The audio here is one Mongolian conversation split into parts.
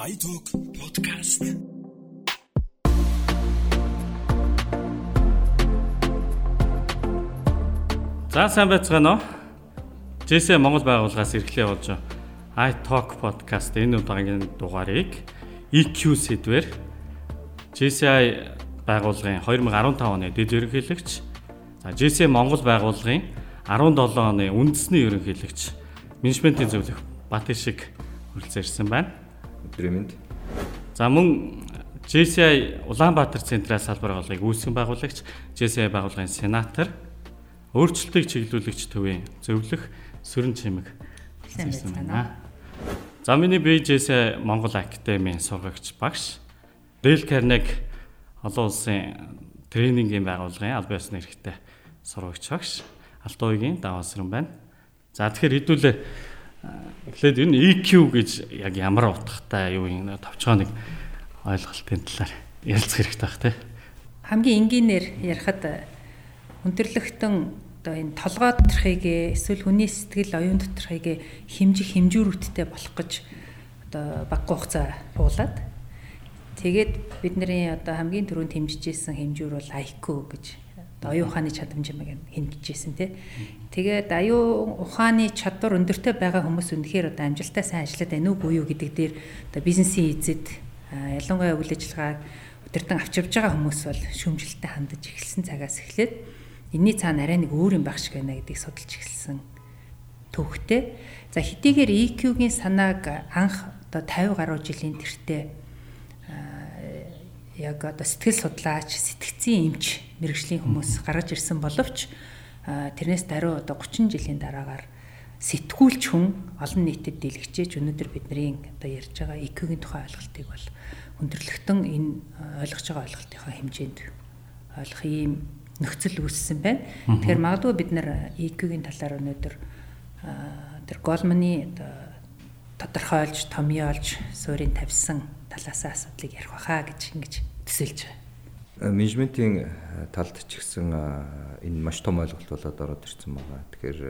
iTalk podcast. За сайн байцгаана уу? JC Монгол байгууллагаас эрхлээ болж iTalk podcast энэ удаагийн дугаарыг EQ сэдвэр JCI байгууллагын 2015 оны дэд ерөнхийлөгч за JC Монгол байгууллагын 17 оны үндэсний ерөнхийлөгч менежментийн зөвлөх Батышиг хүрэлцэн байна. Өдрийн мэнд. За мөн JCI Улаанбаатар централ салбар байгууллагыг үүсгэн байгуулагч JCI байгууллагын сенатор өөрчлөлтийг чиглүүлэгч төвийн зөвлөх Сүрэн Чимэг Сайн байна. За миний BJS Монгол Академийн сургагч багш Дэл Карнег олон улсын тренингийн байгууллагын албан ёсны эрхтэй сургагч багш Алтуугийн даваасран байна. За тэгэхээр хэдүүлээ эхлээд энэ EQ гэж яг ямар утгатай юу юм товчгоо нэг ойлголтын талаар ярилцах хэрэгтэй бах тий. Хамгийн энгийнээр ярихад хүндрэлтэн одоо энэ толгой доторхыг эсвэл хүний сэтгэл оюун доторхыг хэмжих хэмжүүрүүдтэй болох гэж одоо баггүй хугацаа буулаад тэгээд бидний одоо хамгийн түрүүнд хэмжижсэн хэмжүүр бол IQ гэж оюун ухааны чадамж юм хэмжижсэн тий. Тэгээд аюу ухааны чадвар өндөртэй байгаа хүмүүс үнэхээр одоо амжилттай сайн ажиллаад байна уу юу гэдэг дээр одоо бизнесийн эзэд ялангуяа үйл ажиллагааг өдөртөн авч явж байгаа хүмүүс бол шүүмжлэлтэй хандаж эхэлсэн цагаас эхлээд энэний цаана арай нэг өөр юм байх шиг байна гэдгийг судалж эхэлсэн төвхтэй. За хэдийгээр EQ-гийн санааг анх одоо 50 гаруй жилийн тэртээ яг одоо сэтгэл судлаач, сэтгцийн эмч мэрэгжлийн хүмүүс гаргаж ирсэн боловч тэрнээс даруй одоо 30 жилийн дараагаар сэтгүүлч хүн олон нийтэд дэлгэжээж өнөөдөр бидний одоо ярьж байгаа EQ-гийн тухай ойлголтыг бол өндөрлөгтөн энэ ойлгож байгаа ойлголтынхаа хэмжээнд ойлгох ийм нөхцөл үүссэн байна. Тэгэхээр магадгүй бид нар EQ-гийн талаар өнөөдөр тэр Голманы одоо тодорхойлж, томьёолж, суурийн тавьсан талаас асуудлыг ярих байхаа гэж ингэж төсөөлж байгаа. Менежментийн талд ч гэсэн энэ маш том ойлголт болоод ороод ирсэн байгаа. Тэгэхээр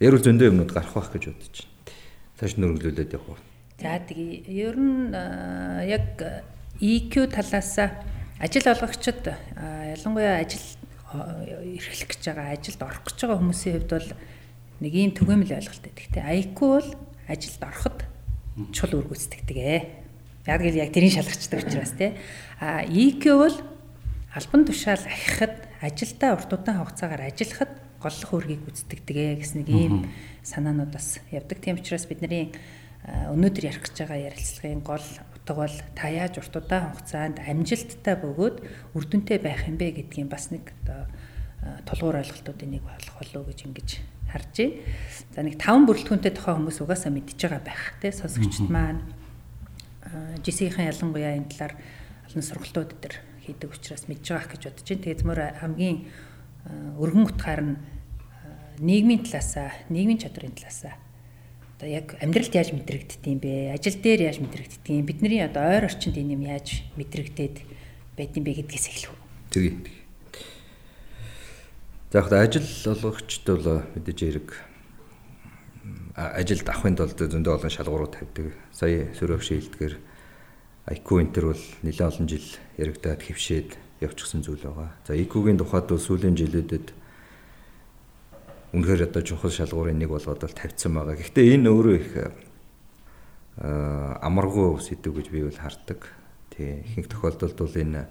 ярил зөндөө юмнууд гарах байх гэж бодож байна. Цааш нөрөглүүлээд явах. За тэгээ ер нь яг EQ талаас ажил олгогчид ялангуяа ажил эрхлэх гэж байгаа, ажилд орох гэж байгаа хүмүүсийн хувьд бол нэг ийм түгээмэл ойлголт те. IQ бол ажилд ороход чул үргүцдэгдэг ээ. Яг л яг тэрийг шалгачдаг учраас те. А EQ бол албан тушаал ахихад ажилдаа урт удаан хугацаагаар ажиллахад голлох үргийг гүйцэтгэдэг ээ гэсэн нэг ийм санаанууд бас явдаг. Тийм учраас бидний өнөөдөр ярих гэж байгаа ярилцлагын гол утга бол та яаж урт удаан хугацаанд амжилттай бөгөөд үр дүнтэй байх юм бэ гэдгийн бас нэг одоо тулгуур ойлголтуудын нэг болох болов уу гэж ингэж харж байна. За нэг таван бүрэлдэхүүнтэй тухай хүмүүс угаасаа мэдж байгаа байх те сонсогчд маань жисийн ялангуяа энэ талаар олон сургалтууд дээр хийдэг учраас мэдж байгаа гэж бодож байна. Тэгээд змөр хамгийн өргөн утгаар нь нийгмийн талаасаа, нийгмийн чадрын талаасаа одоо яг амьдралд яаж мэдрэгддэг юм бэ? Ажил дээр яаж мэдрэгддэг юм? Бидний одоо ойр орчинд энэ юм яаж мэдрэгдээд байд юм бэ гэдгээс эхлэв. Тэгье. За яг ажил олгогчд бол мэдээж хэрэг ажилд авахын тулд зөндөө олон шалгуурууд тавьдаг. Сая сөрөг шилдгээр IQ энтер бол нэлээд олон жил яригадаад хөвшээд явчихсан зүйл байгаа. За IQ-гийн тухайд бол сүүлийн жилүүдэд үнэхээр одоо чухал шалгуурын нэг болгоод бол тавьсан байгаа. Гэхдээ энэ өөрөө их амаргүй сэдв гэж би бол хардаг. Тий ихэнх тохиолдолд бол энэ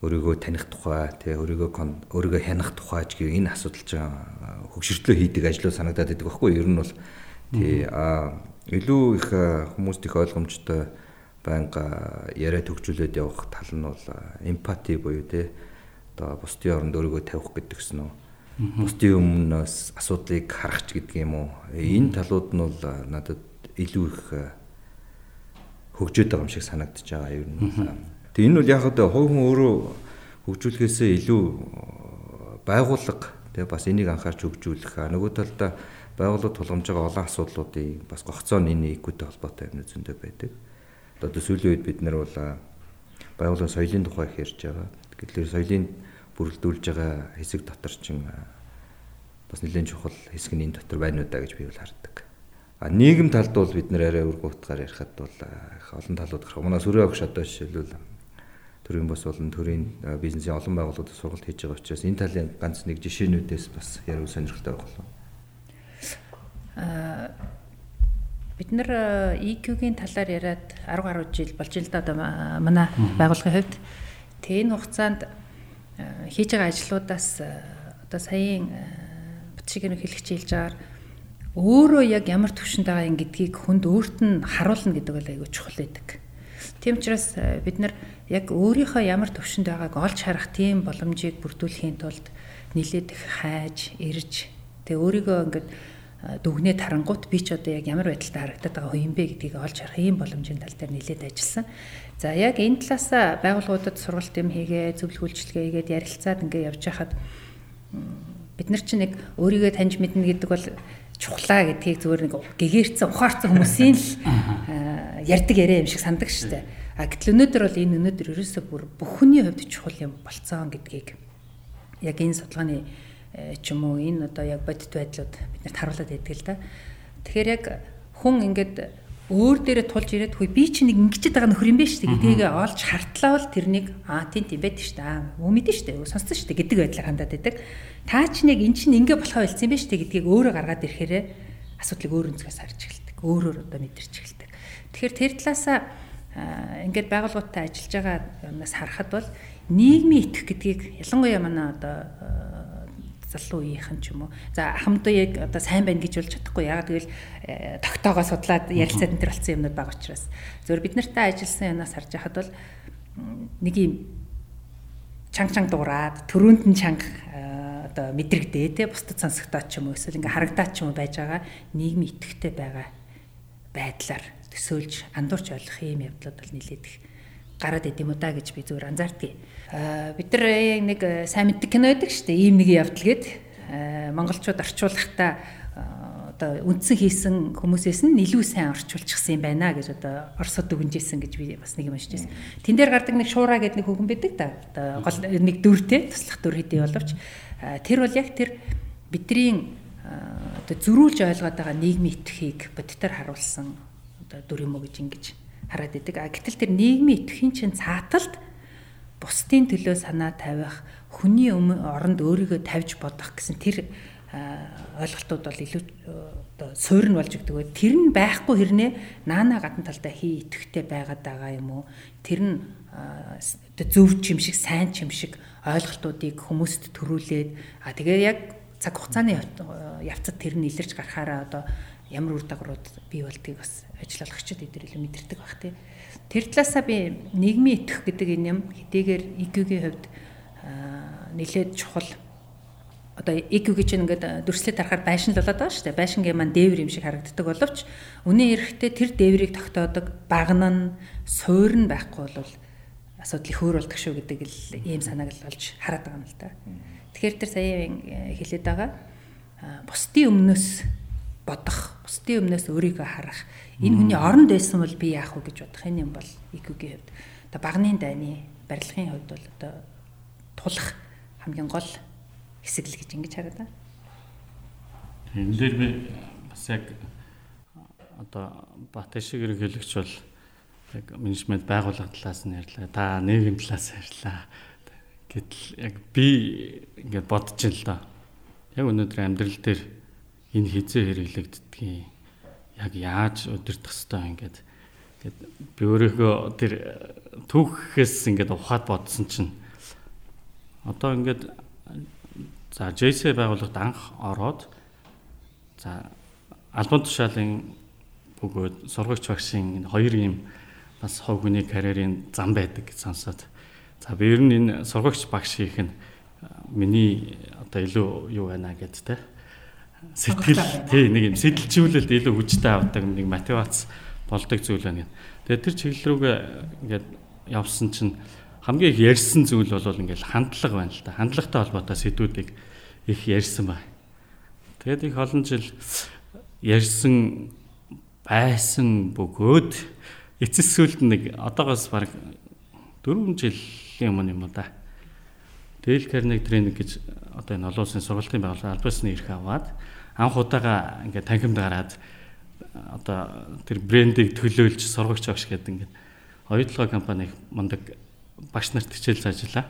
өөрийгөө таних тухай, тий өөрийгөө өөрийгөө хянах тухай ч гэх энэ асуудал ч хөгшөртлөө хийдэг ажлууд санагдаад байдаг байхгүй юу? Ер нь бол тий а илүү их хүмүүст их ойлгомжтой байнга яриа төгжүүлээд явах тал нь бол эмпати буюу тий одоо бусдын оронд өөрийгөө тавих гэдгсэн нь бусдын өмнөөс асуудлыг харахч гэдэг юм уу? Энэ талууд нь бол надад илүү их хөгжөөд байгаа юм шиг санагдаж байгаа ер нь Тэг энэ бол яг одоо хувь хүн өөрөө хөгжүүлэхээсээ илүү байгууллага тэг бас энийг анхаарч хөгжүүлэх. Нөгөө талдаа байгууллага тулгамж байгаа олон асуудлуудыг бас гогцоо энэ экүүтэй холбоотой юм зөндөө байдаг. Одоо сүүлийн үед бид нар бол байгууллагын соёлын тухай их ярьж байгаа. Тэгэхээр соёлын бүрэлдүүлж байгаа хэсэг дотор чинь бас нэлээд чухал хэсэг нь энэ дотор байна уу да гэж би бол хардаг. А нийгэм талд бол бид нэр арай өргө утгаар ярихад бол их олон талууд гарах. Манайс өрөө агш одоо жишээлбэл төрийн бос болон төрийн бизнесийн олон байгууллагуудад сургалт хийж байгаа учраас энэ талын ганц нэг жишээнүүдээс бас ярил сонирхолтой байх болов. Аа бид нар EQ-гийн талаар яриад 10 гаруй жил болж ил да одоо манай байгууллагын хувьд тэгээ энэ хугацаанд хийж байгаа ажлуудаас одоо саяын батшигэр хэлэх байгаагаар өөрөө яг ямар төвшөнд байгаа юм гэдгийг хүнд өөрт нь харуулна гэдэг бол айгүй чухал байдаг. Тийм учраас бид нар яг өөрийнхөө ямар төвшөнд байгааг олж харах тийм боломжийг бүрдүүлэхийн тулд нилээд их хайж, ирж тэгээ өөрийгөө ингээд дүгнээ тарангуут би ч одоо яг ямар байдалтай харагдаад байгаа юм бэ гэдгийг олж харах ийм боломжийн тал дээр нилээд ажилласан. За яг энэ талаас байгууллагуудад сургалт юм хийгээ, зөвлөх үйлчилгээ хийгээд ярилцаад ингээд явж хахад бид нар чинь нэг өөрийгөө таньж мэднэ гэдэг бол чухлаа гэдгийг зөвөр нэг гэгэрцэн ухаарсан хүмүүсийн л ярьдаг яриа юм шиг сандаг штэ. А гэтэл өнөөдөр бол энэ өнөөдөр ерөөсөө бүр бүх хүний хувьд чухал юм болцсон гэдгийг яг энэ судалгааны э, ч юм уу энэ одоо яг бодит байдлууд биднэрт харуулад байдаг л да. Тэгэхээр яг хүн ингээд өөр дээрээ тулж ирээд хөөе би чи нэг ингэчихэд байгаа нөхөр юм байна шүү дээ гэдгийг олж хартлаа бол тэрнийг аа тийм тийм байдаг шүү дээ муу мэдэн шүү дээ сонссон шүү дээ гэдэг байдлаар хандаад байдаг Та ч нэг эн чинь ингэ болохоо хэлсэн юм байна шүү дээ гэдгийг өөрөө гаргаад ирэхээр асуудлыг өөр өнцгөөс харж эхэлдэг. Өөрөөр одоо мэдэрч эхэлдэг. Тэгэхээр тэр талаасаа ингээд байгууллагуудтай ажиллаж байгаа юмнаас харахад бол нийгмийн итгэх гэдгийг ялангуяа манай одоо залуу үеийнхэн ч юм уу. За хамтдаа яг одоо сайн байна гэж болж чадахгүй. Яг тэгэл э, тогтоогоо судлаад ярилцаад энэ төр болсон юмнууд байгаа учраас зөвөр бид нартай ажилласан юмнаас харж байхад бол нэг юм чанга чанга дуураад төрөнд нь чанга одоо мэдрэгдээ те бусдад сонсогдоод ч юм уу эсвэл ингээ харагдаад ч юм уу байж байгаа нийгмийн итгэвтэй байгаа байдлаар төсөөлж андуурч ойлгох юм явдлууд бол нилээд их гараад идэм удаа гэж би зүгээр анзаардгийг. Аа бид нар нэг э, сайн мэддэг кино байдаг шүү дээ. Ийм нэг явдал гээд монголчууд орчуулахдаа одоо үндсэн хийсэн хүмүүсээс нь илүү сайн орчуулчихсан юм байна гэж одоо орсод дүгнжсэн гэж би бас нэг юм уншиж байсан. Тэн дээр гардаг нэг шуураа гэдэг нэг хүүхэн байдаг да. Одоо гол нэг дүртэй туслах дүр хэдий боловч тэр бол яг тэр бидний одоо зөрүүлж ойлгоод байгаа нийгмийн итгэхийг бодитоор харуулсан одоо дүр юм уу гэж ингэж хараад идэг. А гэтэл тэр нийгмийн итгэхийн чинь цааталд бусдын төлөө санаа тавих, хүний оронд өөрийгөө тавьж бодох гэсэн тэр ойлголтууд бол илүү оо суурь нь болж өгдөг. Тэр нь байхгүй хэрнээ наана гадна талдаа хий итгэвтэй байгаад байгаа юм уу? Тэр нь зөв чим шиг, сайн чим шиг ойлголтуудыг хүмүүст төрүүлээд а тэгээ яг цаг хугацааны явцад тэр нь илэрч гарахаараа одоо ямар үр дагаврууд бий болдгийг бас ажиллагчид эдгээр илүү мэдэрдэг баг тий. Тэр талаасаа би нийгмийн итгэх гэдэг энэ юм хэдийгээр EQ-гийн хувьд нэлээд чухал одоо EQ-г чинь ингээд дүрслээд харахаар байшин л болоод байгаа шүү дээ. Байшингийн маань дээвэр юм шиг харагддаг боловч үнэн эрэхтэй тэр дээврийг тогтоодог багна нь суур нь байхгүй бол асуудал их өөр болдог шүү гэдэг л ийм санааг л олж хараад байгаа юм л та. Тэгэхээр тэр сая хэлээд байгаа бусдын өмнөөс бодох, бусдын өмнөөс өөрийгөө харах, энэ хүний оронд байсан бол би яах вэ гэж бодох энэ юм бол EQ-гийн хувьд. Одоо багны дайны барилгын хувьд бол одоо тулах хамгийн гол хэсэг л гэж ингэж хараад байна. Энэ дээр би бас яг одоо Батэшиг хэрэглэгч бол яг менежмент байгууллага талаас нь ярьлаа. Та нийгэм талаас ярьлаа. Гэтэл яг би ингээд бодож ин л доо. Яг өнөөдөр амьдрал дээр энэ хизээ хэрэглэгддгийг яг яаж удирдах хэвээр ингээд ингээд би өөрийнхөө тэр түүхээс ингээд ухаад бодсон чинь одоо ингээд За JC байгууллагад анх ороод за албан тушаалын бөгөөд сургагч багшийн хоёр юм бас хов хүний карьерийн зам байдаг гэж сонсоод за би ер нь энэ сургагч багш хийх нь миний одоо илүү юу байна гэд те сэтгэл тий нэг юм сэтэлжүүлэлт илүү хүчтэй авдаг нэг мотивац болдог зүйл байна. Тэгээ тэр чиглэл рүүгээ ингээд явсан чинь хамгийн их ярьсан зүйл бол ингээл хандлага байна л да. Хандлагатай холбоотой сэдвүүдийг их ярьсан байна. Тэгээд их олон жил ярьсан байсан бөгөөд эцэс сүлд нэг одоогоос баг 4 жилийн өмнө юм да. Дээл Карнеги тренинг гэж одоо энэ олон улсын сургалтын байгууллага албасны эрх аваад анх удаага ингээд танхимд гараад одоо тэр брендийг төлөөлж сургагч багш гэдэг ингээд оюутлага компани мундаг багш нарт хичээл заажлаа.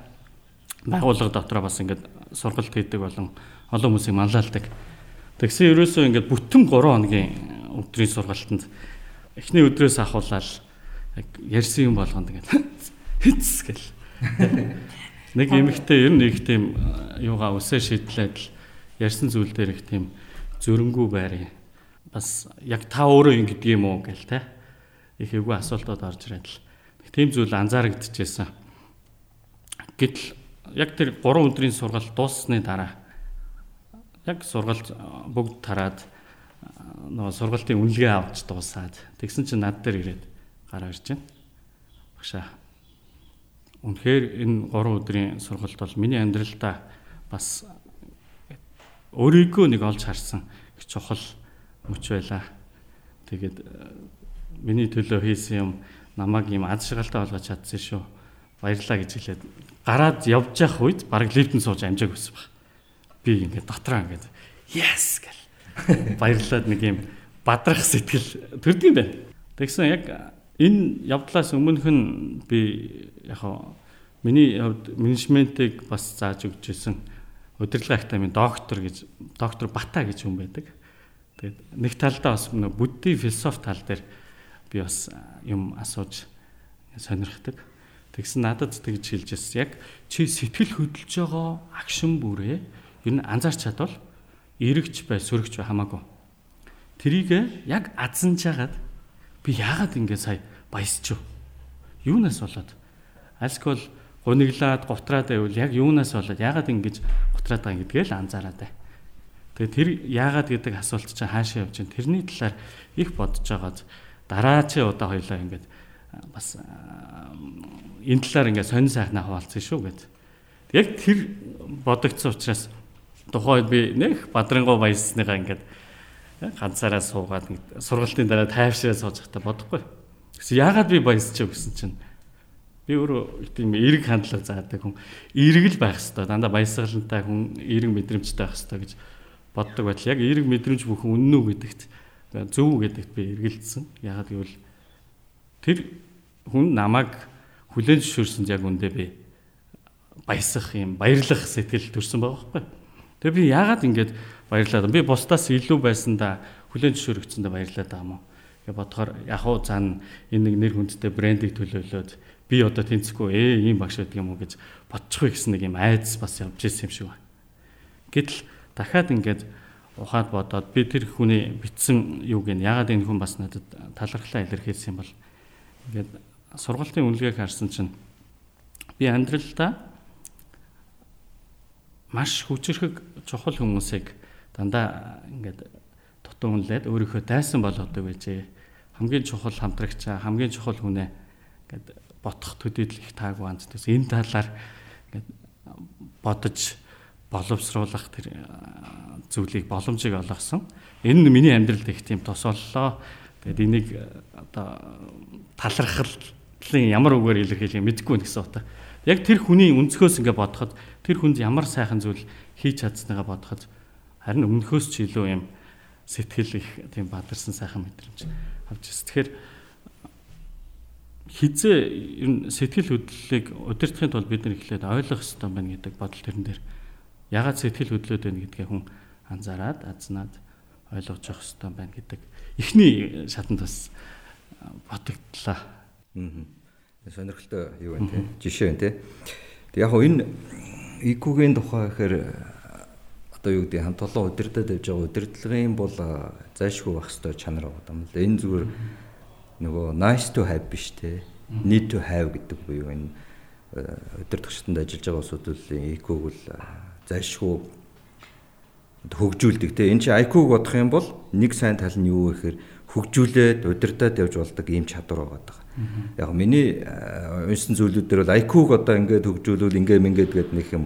Байгууллага дотроо бас ингээд сургалт хийдэг болон олон хүмүүсийг манлайлдаг. Тэгсэн ерөөсөө ингээд бүтэн 3 хоногийн өдрийн сургалтанд эхний өдрөөс ахуулаад яг ярьсан юм болгонд ингээд хэц гэл. Нэг эмэгтэй ер нь их тийм юугаа өсөө шийдлээд л ярьсан зүйл дээр их тийм зөрөнгүү байрыг бас яг та өөрөө ингэдэг юм уу гэл те их эвгүй асуултууд орж ирээд л тийм зүйл анзаарэгдэжсэн. Гэтэл яг тэр 3 өдрийн сургалт дууссаны дараа яг сургалт бүгд тараад нөгөө сургалтын үнэлгээ авч дуусаад тэгсэн чинь над дээр ирээд гараа ирж байна. Багшаа. Үнэхээр энэ 3 өдрийн сургалт бол миний амьдралдаа бас өөрийгөө нэг олж харсан их чухал мөч байла. Тэгээд э, миний төлөө хийсэн юм намайг ийм аз шагалтай болгож чадсан шүү. Баярлалаа гэж хэлээд гараад явж явах үед бараг лифтэн сууж амжааг өссөн баг. Би ингээд дотроо ингээд yes гэл. Баярлалаад нэг ийм бадрах сэтгэл төрдөг юм байна. Тэгсэн яг энэ явдлаас өмнөх нь би яг миний хувьд менежментийг бас зааж өгч ирсэн удирдлага академийн доктор гэж доктор Бата гэж хүн байдаг. Тэгээд нэг талдаа бас буддийн философи тал дээр би бас юм асууж сонирхдаг. Тэгсэн надад тэгж хэлж ирсэн. Яг чи сэтгэл хөдлөж байгаа агшин бүрээ ер нь анзаарч чадвал эргэж бай, сөрөгч бай хамаагүй. Тэрийг яг азанж хагаад би яагаад ингэ сая баясч юу? Юунаас болоод? Алкогол гуниглаад гутраад байвал яг юунаас болоод яагаад ингэж гутраад байгаа гэдгээ л анзаараад бай. Тэгээ тэр яагаад гэдэг асуулт чинь хаашаа явж байна? Тэрний талаар их бодож байгаад дараачийн удаа хоёлаа ингэж бас энэ талаар ингээд сонир сайхнаа хаваалцсан шүү гэд. Яг тэр бодогдсон учраас тухайд би нэх бадрангуу баяссныгаа ингээд ганцаараа суугаад сургалтын дараа тайвшраа сууж байхдаа бодохгүй. Гэсэн яагаад би баясч гэсэн чинь Би өөрөө тийм эрг хандлага заадаг хүн. Эрг л байх хэвээр. Дандаа баясгалантай хүн, эрг мэдрэмжтэй байх хэвээр гэж боддог байтал яг эрг мэдрэмж бүхэн үнэн үү гэдэгт зөв гэдэгт би эргэлдсэн. Ягаад гэвэл тэр хүн намайг хүлэн зөвшөөрсөнд яг үндэ би баясах юм, баярлах сэтгэл төрсэн байгаа байхгүй. Тэгээ би яагаад ингэж баярлаад би бусдаас илүү байсандаа хүлэн зөвшөөрөгчөндөө баярлаад байгаа юм уу? Гэ бодохоор яг уу цаана энэ нэг нэр хүндтэй брендийг төлөөлөөд би одоо тэнцэхгүй ээ ийм багш байдаг юм уу гэж бодчихгүй гэсэн нэг юм айдас бас явж ирсэн юм шиг байна. Гэтэл дахиад ингээд ухаад бодоод би тэр хүний битсэн юу гэн ягаад энэ хүн бас надад талархлаа илэрхийлсэн юм бол ингээд сургалтын үнэлгээг харсан чинь би амьдралдаа маш хүчрхэг чухал хүмүүсийг дандаа ингээд дутуу үнлээд өөрийнхөө дайсан болгодог байжээ. Хамгийн чухал хамтрагчаа, хамгийн чухал хүнээ ингээд бодох төдийл их таагүй анз. Тэгс энэ талаар ингээд бодож боловсруулах тэр зүйлийг боломжийг олгосон. Энэ миний амьдралд их тийм тос боллоо. Тэгээд энийг одоо талархлын ямар үгээр илэрхийлэх мэдэхгүй гэсэн утга. Яг тэр хүний өнцгөөс ингээд бодоход тэр хүнд ямар сайхан зүйл хийж чадсныгаа бодоход харин өмнөхөөс ч илүү юм сэтгэл их тийм бадарсан сайхан мэдрэмж авч ирсэн. Тэгэхээр хизээ ер нь сэтгэл хөдлөлийг удирдахын тулд бид нар эхлээд ойлгох хэрэгтэй байна гэдэг бодол төрн дээр ягаад сэтгэл хөдлөөд байна гэдгээ хүн анзаараад азнаад ойлгож явах хэрэгтэй байна гэдэг эхний шатанд бас бодогдлаа. Аа. Сонирхолтой юу вэ те? Жишээ байна те. Тэг яг энэ ИК-гийн тухай гэхээр одоо юу гэдэг хамт олон удирдах тавьж байгаа удирдлагын бол зайшгүй байх хэрэгтэй чанар байгаа юм л. Энэ зүгээр нөгөө nice to have биш те need to have гэдэг буюу энэ өдөртөгчдөнд ажиллаж байгаа улсуудын IQ-г бол зайлшгүй хөгжүүлдэг те энэ чи IQ-г бодох юм бол нэг сайн тал нь юу вэ гэхээр хөгжүүлээд удирдаад явж болдог ийм чадвар байгаа. Яг миний уншсан зүйлүүд дээр бол IQ-г одоо ингээд хөгжүүлвэл ингээ мингээд гээд нэг юм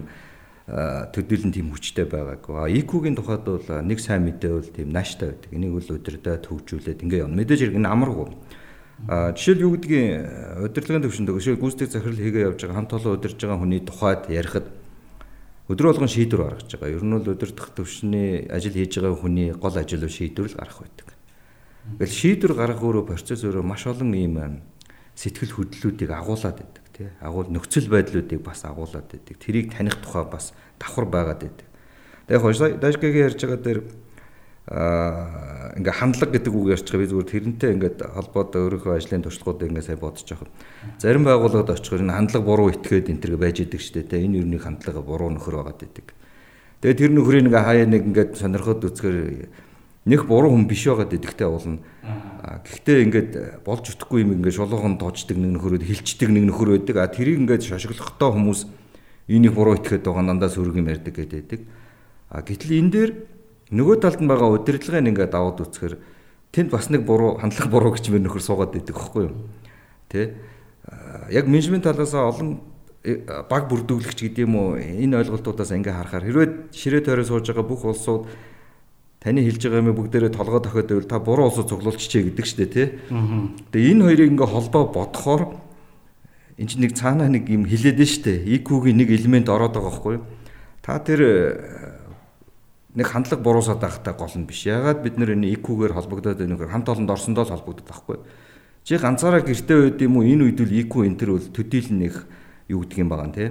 төдийлөн тийм хүчтэй байгаагүй. IQ-гийн тухайд бол нэг сайн мэдээ бол тийм нааштай байдаг. Энийг бол удирдаад хөгжүүлээд ингээ явна. Мэдээж хэрэг энэ амаргүй жишээл юу гэдгийг удирдлагын төвшөнд жишээл гүйцэтгэх захирал хийгээ явж байгаа хамт олон удирж байгаа хүний тухайд ярихад өдөр болгон шийдвэр гаргаж байгаа. Ер нь бол удирдах төвшний ажил хийж байгаа хүний гол ажил шийдвэр л гарах байдаг. Ингээл шийдвэр гаргах өөрөө процесс өөрөө маш олон ийм сэтгэл хөдлөлүүдийг агуулад байдаг тий. Агуул нөхцөл байдлуудыг бас агуулад байдаг. Тэрийг таних тухай бас давхар байгаад байдаг. Тэгээ хойш дашгагийн ярьж байгаа дээр ингээ хандлага гэдэг үг байгаа би зүгээр тэрнтэй ингээд холбоотой өөрийнхөө ажлын туршлагуудыг ингээ сайн бодож байгаа. Зарим байгууллагад очихоор энэ хандлага буруу итгээд энэ төргээ байж идэг штэ тэ энэ юуны хандлага буруу нөхөр байгаад идэг. Тэгээ тэр нөхрийг ингээ хаяа нэг ингээд сонирхоод үзэхээр нэг буруу хүн биш байгаад идэгтэй уулна. Гэхдээ ингээд болж өтөхгүй юм ингээд шулуухан тоочдөг нэг нөхөрөд хилчдэг нэг нөхөр байдаг. А тэрийг ингээд шошиглохдоо хүмүүс энийг буруу итгэхэд байгаа дандаа сөрөг юм ярьдаг гэдэг. А гэтэл энэ дээр Нөгөө талд нь байгаа удирдлагыг ингээд даваад үцхээр тэнд бас нэг буруу хандлага буруу гэж мөр нөхөр суугаад идэг байхгүй юу? Тэ? Яг менежмент талаас олон э, баг бүрдүүлэгч гэдэг юм уу энэ ойлголтуудаас ингээ харахаар хэрвээ ширээ тойроо сууж байгаа бүх улсууд таны хэлж байгаа юм бүгдээрээ толгой тохиод байвал та буруу улсууд цуглуулчихъя гэдэг шүү дээ тий. Тэгээ энэ хоёрыг ингээ холбоо бодохоор энэ чинь нэг цаанаа нэг юм хилээд нь шүү дээ. IQ-гийн нэг элемент ороод байгаа байхгүй юу? Та тэр нэг хандлага буруусаад байхтай гол нь биш. Ягаад бид нэр энэ IQ-гээр холбогдоод байна вэ? Хамт олонд орсондоо л холбогддог байхгүй. Чи ганцаараа гэртээ байд юм уу? Энэ үед л IQ энэ төр бол төдийлөн нэг юу гэдэг юм байгаа нэ?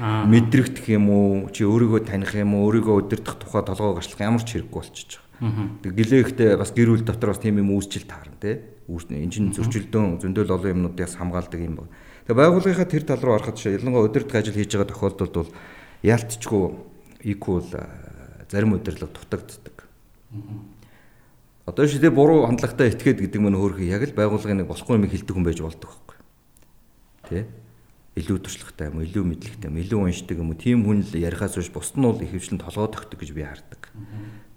Мэдрэгдэх юм уу? Чи өөрийгөө таних юм уу? Өөрийгөө удирдах тухай толгоо гарчлах ямар ч хэрэггүй болчихж байгаа. Тэг гэлээхтэй бас гэр бүл дотор бас тийм юм үүсчил таарна те. Энэ чинь зөрчилдөөн зөндөл олон юмнуудаас хамгаалдаг юм байна. Тэг байгууллагынхаа тэр тал руу харахад ялангуяа удирдах ажил хийж байгаа тохиолдолд бол яалтчгүй IQ бол зарим удирлага дутагддаг. Одоо шидэ буруу хандлагатай этгээд гэдэг мань хөөрхий яг л байгууллагын нэг болохгүй юм хэлдэг хүн байж болдог байхгүй. Тэ? Илүү туршлагатай юм, илүү мэдлэгтэй юм, илүү уншдаг юм уу? Тийм хүн л ярихаас биш бусд нь бол их хвчлэн толгой тогтдог гэж би хардаг.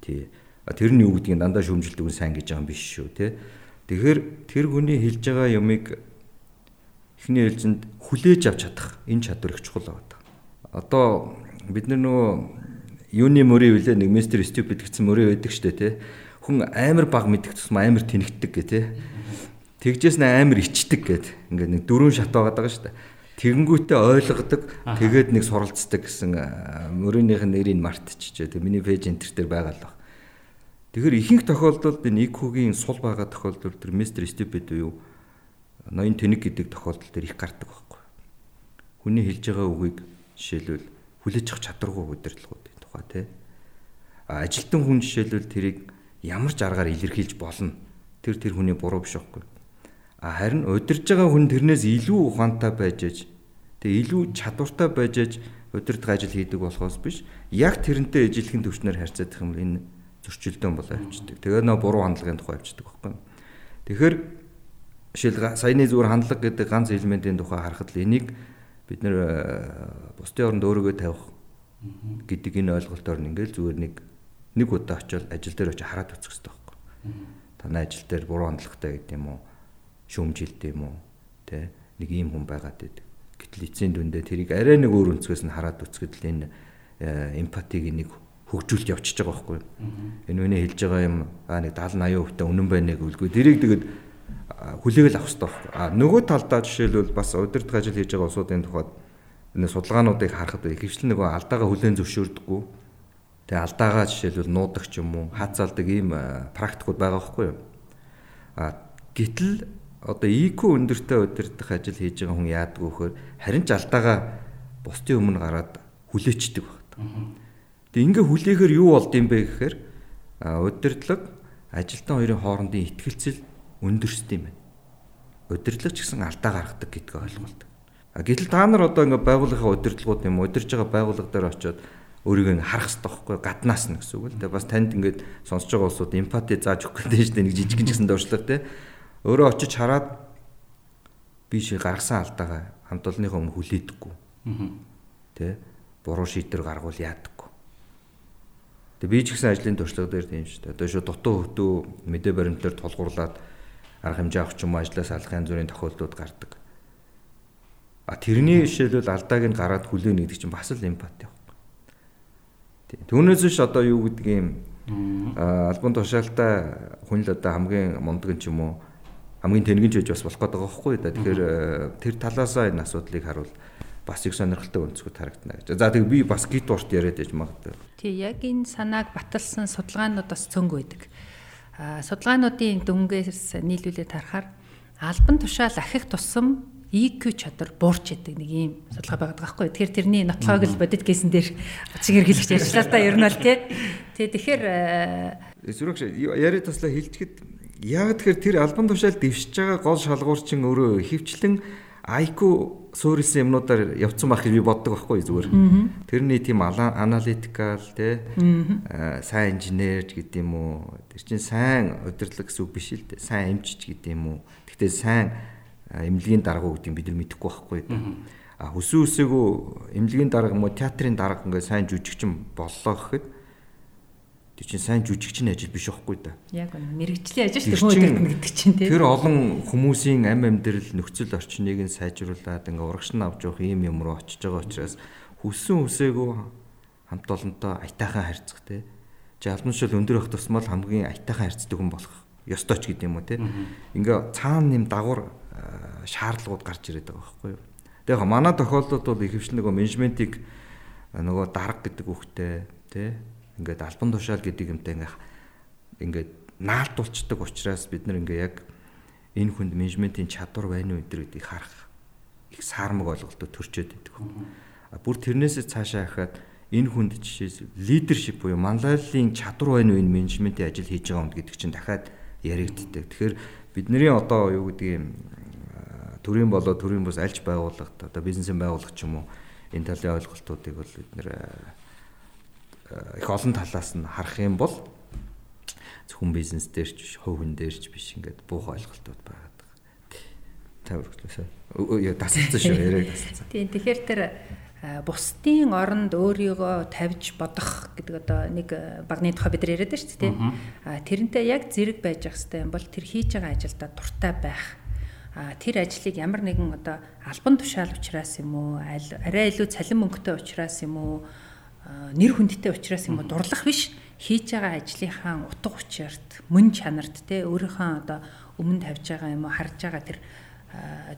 Тий. Тэр нь юу гэдгийг дандаа шүүмжилдэг нь сайн гэж байгаа юм биш шүү, тэ? Тэгэхээр тэр хүний хэлж байгаа юмыг эхний ээлжинд хүлээж авч чадах энэ чадвар их чухал байна. Одоо бид нөгөө юуны мөрөө үлээ нэг мистер ступид гэсэн мөрөө байдаг штэ тий. Хүн амар баг мэддэг тусмаа амар тэнэгдэг гэ тий. Тэгжээс нэ амар ичдэг гэд ингээд нэг дөрөв шат байгаа даа штэ. Тэгэнгүүтээ ойлгодог тэгээд нэг суралцдаг гэсэн мөрөөнийх нь нэрийг мартчихжээ. Тэг миний пэйж энтер дээр байгаа л баг. Тэгэхээр ихэнх тохиолдолд энэ IQ-гийн сул байгаа тохиолдолд тэр мистер ступид уу ноён тэнэг гэдэг тохиолдол төр их гардаг байхгүй. Хүний хэлж байгаа үгийг жишээлбэл хүлээж авах чадваргүй удирдлагууд тухай тий. Ажилтан хүн жишээлбэл тэрийг ямар ч аргаар илэрхийлж болно. Тэр тэр хүний буруу биш байхгүй. А харин удирж байгаа хүн тэрнээс илүү ухаантай байж аж тэгээ илүү чадвартай байж аж удирдах ажил хийдэг болохоос биш яг тэрнтэй ижилхэн төвчнөр харьцаадах юм энэ зөрчилдөөн бол авчдаг. Тэгээ нөө буруу хандлагын тухай авчдаг байхгүй. Тэгэхээр жишээл саяны зүгээр хандлага гэдэг ганц элементийн тухай харахад л энийг бид нэр бусдын оронд өөрийгөө тавих гэдэг энэ ойлголтоор ингээл зүгээр нэг нэг удаа очиод ажил дээр очиж хараад үзэх хэрэгтэй байхгүй. Танай ажил дээр буруу хандлагатай гэдэг юм уу? Шүүмжилт юм уу? Тэ нэг ийм хүн байгаад байдаг. Гэтэл эцсийн дүндээ тэрийг арай нэг өөр өнцгөөс нь хараад үзэхэд л энэ эмпатиг нэг хөгжүүлж явчихж байгаа байхгүй. Энэ үний хэлж байгаа юм аа нэг 70 80% та үнэн байна нэг үлгүй. Тэрийг тэгээд хүлээгэл авах хэрэгтэй байхгүй. А нөгөө талдаа жишээлбэл бас удирдах ажил хийж байгаа улсуудын тухайд судалгаануудыг харахад ихэвчлэн нөгөө алдаагаа хүлээн зөвшөөрдөггүй. Тэгээ алдаагаа жишээлбэл нуудаг ч юм уу, хаацаалдаг ийм практикууд байгаа байхгүй юу? А гэтэл одоо IQ өндөртэй удирдах ажил хийж байгаа хүн яадаг вөхөр харин ч алдаагаа бусдын өмнө гараад хүлээчдэг байна. Тэгээ ингээ хүлээхээр юу болд юм бэ гэхээр удирдлага ажилтан хоёрын хоорондын ихтгэлцэл өндөрсд юм байна. Удирдлага ч гэсэн алдаа гаргадаг гэдгийг ойлголт. Гэтэл та нар одоо ингээ байгууллагын удирдлагууд юм удирж байгаа байгууллага дээр очиод өөрийгөө харах хэрэгтэй байхгүй гаднаас нь гэсэн үг л дээ. Бас танд ингээд сонсож байгаа улсууд эмпати зааж өгөх гэдэг чинь нэг жижигэн ч гэсэн дуршлаг те. Өөрөө очиж хараад би ши гаргасан алдаагаа хамт олонныхоо өмнө хүлээдэггүй. Тэ буруу шийдвэр гаргуул яадаггүй. Тэгээ би ч гэсэн ажлын туршлага дээр тийм шүү дээ. Одоо шүү дутуу хөвтөө мэдээ баримтлаар тулгуурлаад арга хэмжээ авах ч юм уу ажлаас алах янз бүрийн тохиолдлууд гардаг. А тэрний жишээлбэл алдааг нь гараад хүлээнэ гэдэг чинь бас л эмпати явах. Тийм. Түүнээс биш одоо юу гэдэг юм албан тушаалтай хүн л одоо хамгийн мундаг ч юм уу хамгийн тэнгэн ч байж бас болох гэдэг байгаа байхгүй да. Тэгэхээр э, тэр талаасаа энэ асуудлыг харуул бас их сонирхолтой өнцгөд харагдана гэж. За тэг би бас гит урт яриад яж магадгүй. Тий, яг энэ санааг баталсан судалгаанууд бас цөөнгөө байдаг. А судалгаануудын дүнгээс нийлүүлээд харахаар албан тушаал ахих тусам EQ чадвар буурч яадаг нэг ийм судалгаа байгаад байгаа байхгүй. Тэгэхээр тэрний нотлогоог л бодит гэсэн дээр чиг хэрэглэгч ажиллаа л да ер нь бол тий. Тэгээ тэгэхээр Зүрх яриа таслаа хилчгэд яг тэгэхээр тэр албан тушаал дэвшиж байгаа гол шалгуурчин өөрөө хөвчлэн IQ суурилсан юмнуудаар явцсан байх гэж би боддог байхгүй зүгээр. Тэрний тийм аналитикал те сайн инженер гэдэг юм уу. Тэр чинь сайн удирдлага гэсэн үг биш л дээ. Сайн эмчч гэдэг юм уу. Гэхдээ сайн эмнэлгийн дарга гэдэг бид нар мэдэхгүй байхгүй. А хүсэн үсээгөө эмнэлгийн дарга юм уу театрын дарга ингээд сайн жүжигчин боллоо гэхэд тэр чинь сайн жүжигчний ажил биш байхгүй да. Яг үнэ мэрэгжлийн ажил шүү дээ хүмүүс гэдэг чинь тийм. Тэр олон хүмүүсийн ам амьдрал нөхцөл орчныг нь сайжруулад ингээ урагш нь авч явах юм юм руу очиж байгаа учраас хүссэн үсээгөө хамт олонтой аятайхан харьцах те. Чи албаншил өндөр их тусмал хамгийн аятайхан харьцдаг хүн болох ёстой ч гэдэм юм уу те. Ингээ цаана нэм дагвар шаардлагууд гарч ирээд байгаа байхгүй юу. Тэгээ манай тохиолдолд бол ихэвчлэн нөгөө менежментийг нөгөө дарга гэдэг үгтэй тий ингээд альбан тушаал гэдэг юмтай ингээ ингээд наалтуулцдаг учраас бид нар ингээ яг энэ хүнд менежментийн чадвар байна уу гэдгийг харах их саармаг ойлголтод төрчөөд байдаг. Бүр тэрнээсээ цаашаа хахад энэ хүнд жишээс лидершип буюу манлайлалын чадвар байна уу энэ менежментийн ажил хийж байгаа юм гэдэг чинь дахиад яригддаг. Тэгэхээр бидний одоо юу гэдгийг төрийн болоо төрийн бус альж байгууллагт одоо бизнесийн байгууллага ч юм уу энэ талын ойлголтуудыг бол бид нэр их олон талаас нь харах юм бол зөвхөн бизнес дээр ч хувь хүн дээр ч биш ингээд буух ойлголтууд байгаа. Тавар хөтлөөсөө. Яа дасалсан шүү яриаг дасалсан. Тийм тэгэхээр тэр бусдын оронд өөрийгөө тавьж бодох гэдэг одоо нэг багны тухай бид яриад байна шүү дээ. А тэрнтэй яг зэрэг байж ах хэвээр юм бол тэр хийж байгаа ажилдаа дуртай байх. Тэр ажлыг ямар нэгэн одоо албан тушаал учраас юм уу арай илүү цалин мөнгөтэй учраас юм уу нэр хүндтэй учраас юм уу дурлах биш. Хийж байгаа ажлынхаа утга учирт мөн чанарт те өөрийнхөө одоо өмнө тавьж байгаа юм уу харж байгаа тэр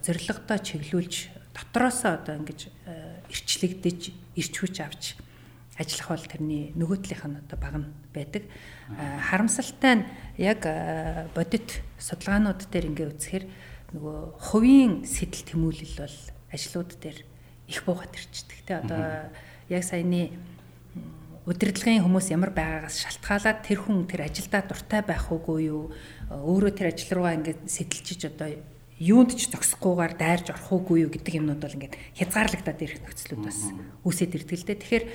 зорилгодоо чиглүүлж дотроосоо одоо ингэж ирчлэгдэж ирч хүч авч ажиллах бол тэрний нөгөө талынх нь одоо баг нь байдаг. Харамсалтай нь яг бодит судалгаанууд дээр ингээ үзэхээр нөгөө хувийн сэтэл тэмүүлэл бол ажлууд дээр их буугаад ирчдэг те. Одоо яг саяны удирдлагын хүмүүс ямар байгаагаас шалтгаалаад тэр хүн тэр ажилдаа дуртай байх уугүй юу? Өөрөө тэр ажил руугаа ингээд сэтэлчиж одоо юунд ч зогсохгүйгээр дайрж орох уугүй юу гэдэг юмнууд бол ингээд хязгаарлагдаад ирэх нөхцлүүд бас үүсээд ирдэг л дээ. Тэгэхээр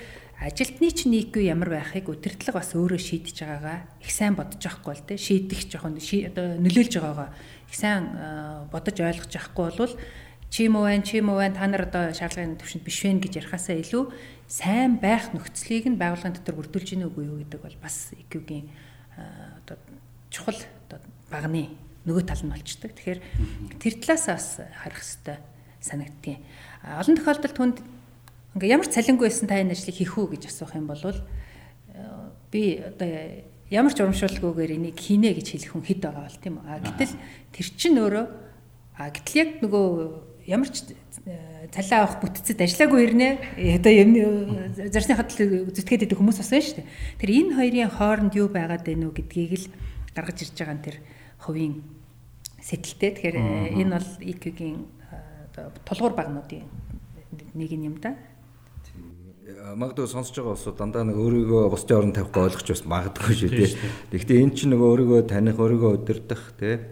ажилтны ч нийггүй ямар байхыг удирдлага бас өөрөө шийдэж байгаагаа их сайн бодож байхгүй л дээ. Шийдэх жоохон одоо нөлөөлж байгаагаа их сайн бодож ойлгож авахгүй бол чи юм уу байна чи юм уу байна та нар одоо шаардлагын төвшөнд биш вэ гэж ярихаасаа илүү сайн байх нөхцөлийг нь байгууллагын дотор бүрдүүлж гинэ үгүй юу гэдэг бол бас EQ-гийн одоо чухал одоо багны нөгөө тал нь болчдөг. Тэгэхээр тэр талаас бас харах хэрэгтэй санагдтiin. Олон тохиолдолд түнд ингээ ямар цалингүй байсан та энэ ажлыг хийх үү гэж асуух юм бол э, би одоо ямар ч урамшуулгүйгээр энийг хийнэ гэж хэлэх хүн хэд байгаа бол тийм үү. А гэтэл тэр чинь өөрөө а гэтэл яг нөгөө ямар ч э, цалиа авах бүтцэд ажиллаагүй ирнэ. Одоо юм зарсны хадл зүтгээд идэх хүмүүс бас байна шүү дээ. Тэр энэ хоёрын хооронд юу байгаад байна уу гэдгийг л гаргаж ирж байгаа нь тэр хувийн сэтэлтэй. Тэгэхээр э, энэ бол EQ-гийн тулгуур багнуудын нэг юм да магадгүй сонсож байгаа усуд дандаа нэг өөрийгөө бусдын оронд тавихгүй ойлгож бас магадгүй шүү дээ. Гэхдээ эн чинь нөгөө өөрийгөө таних, өөрийгөө удирдах тий.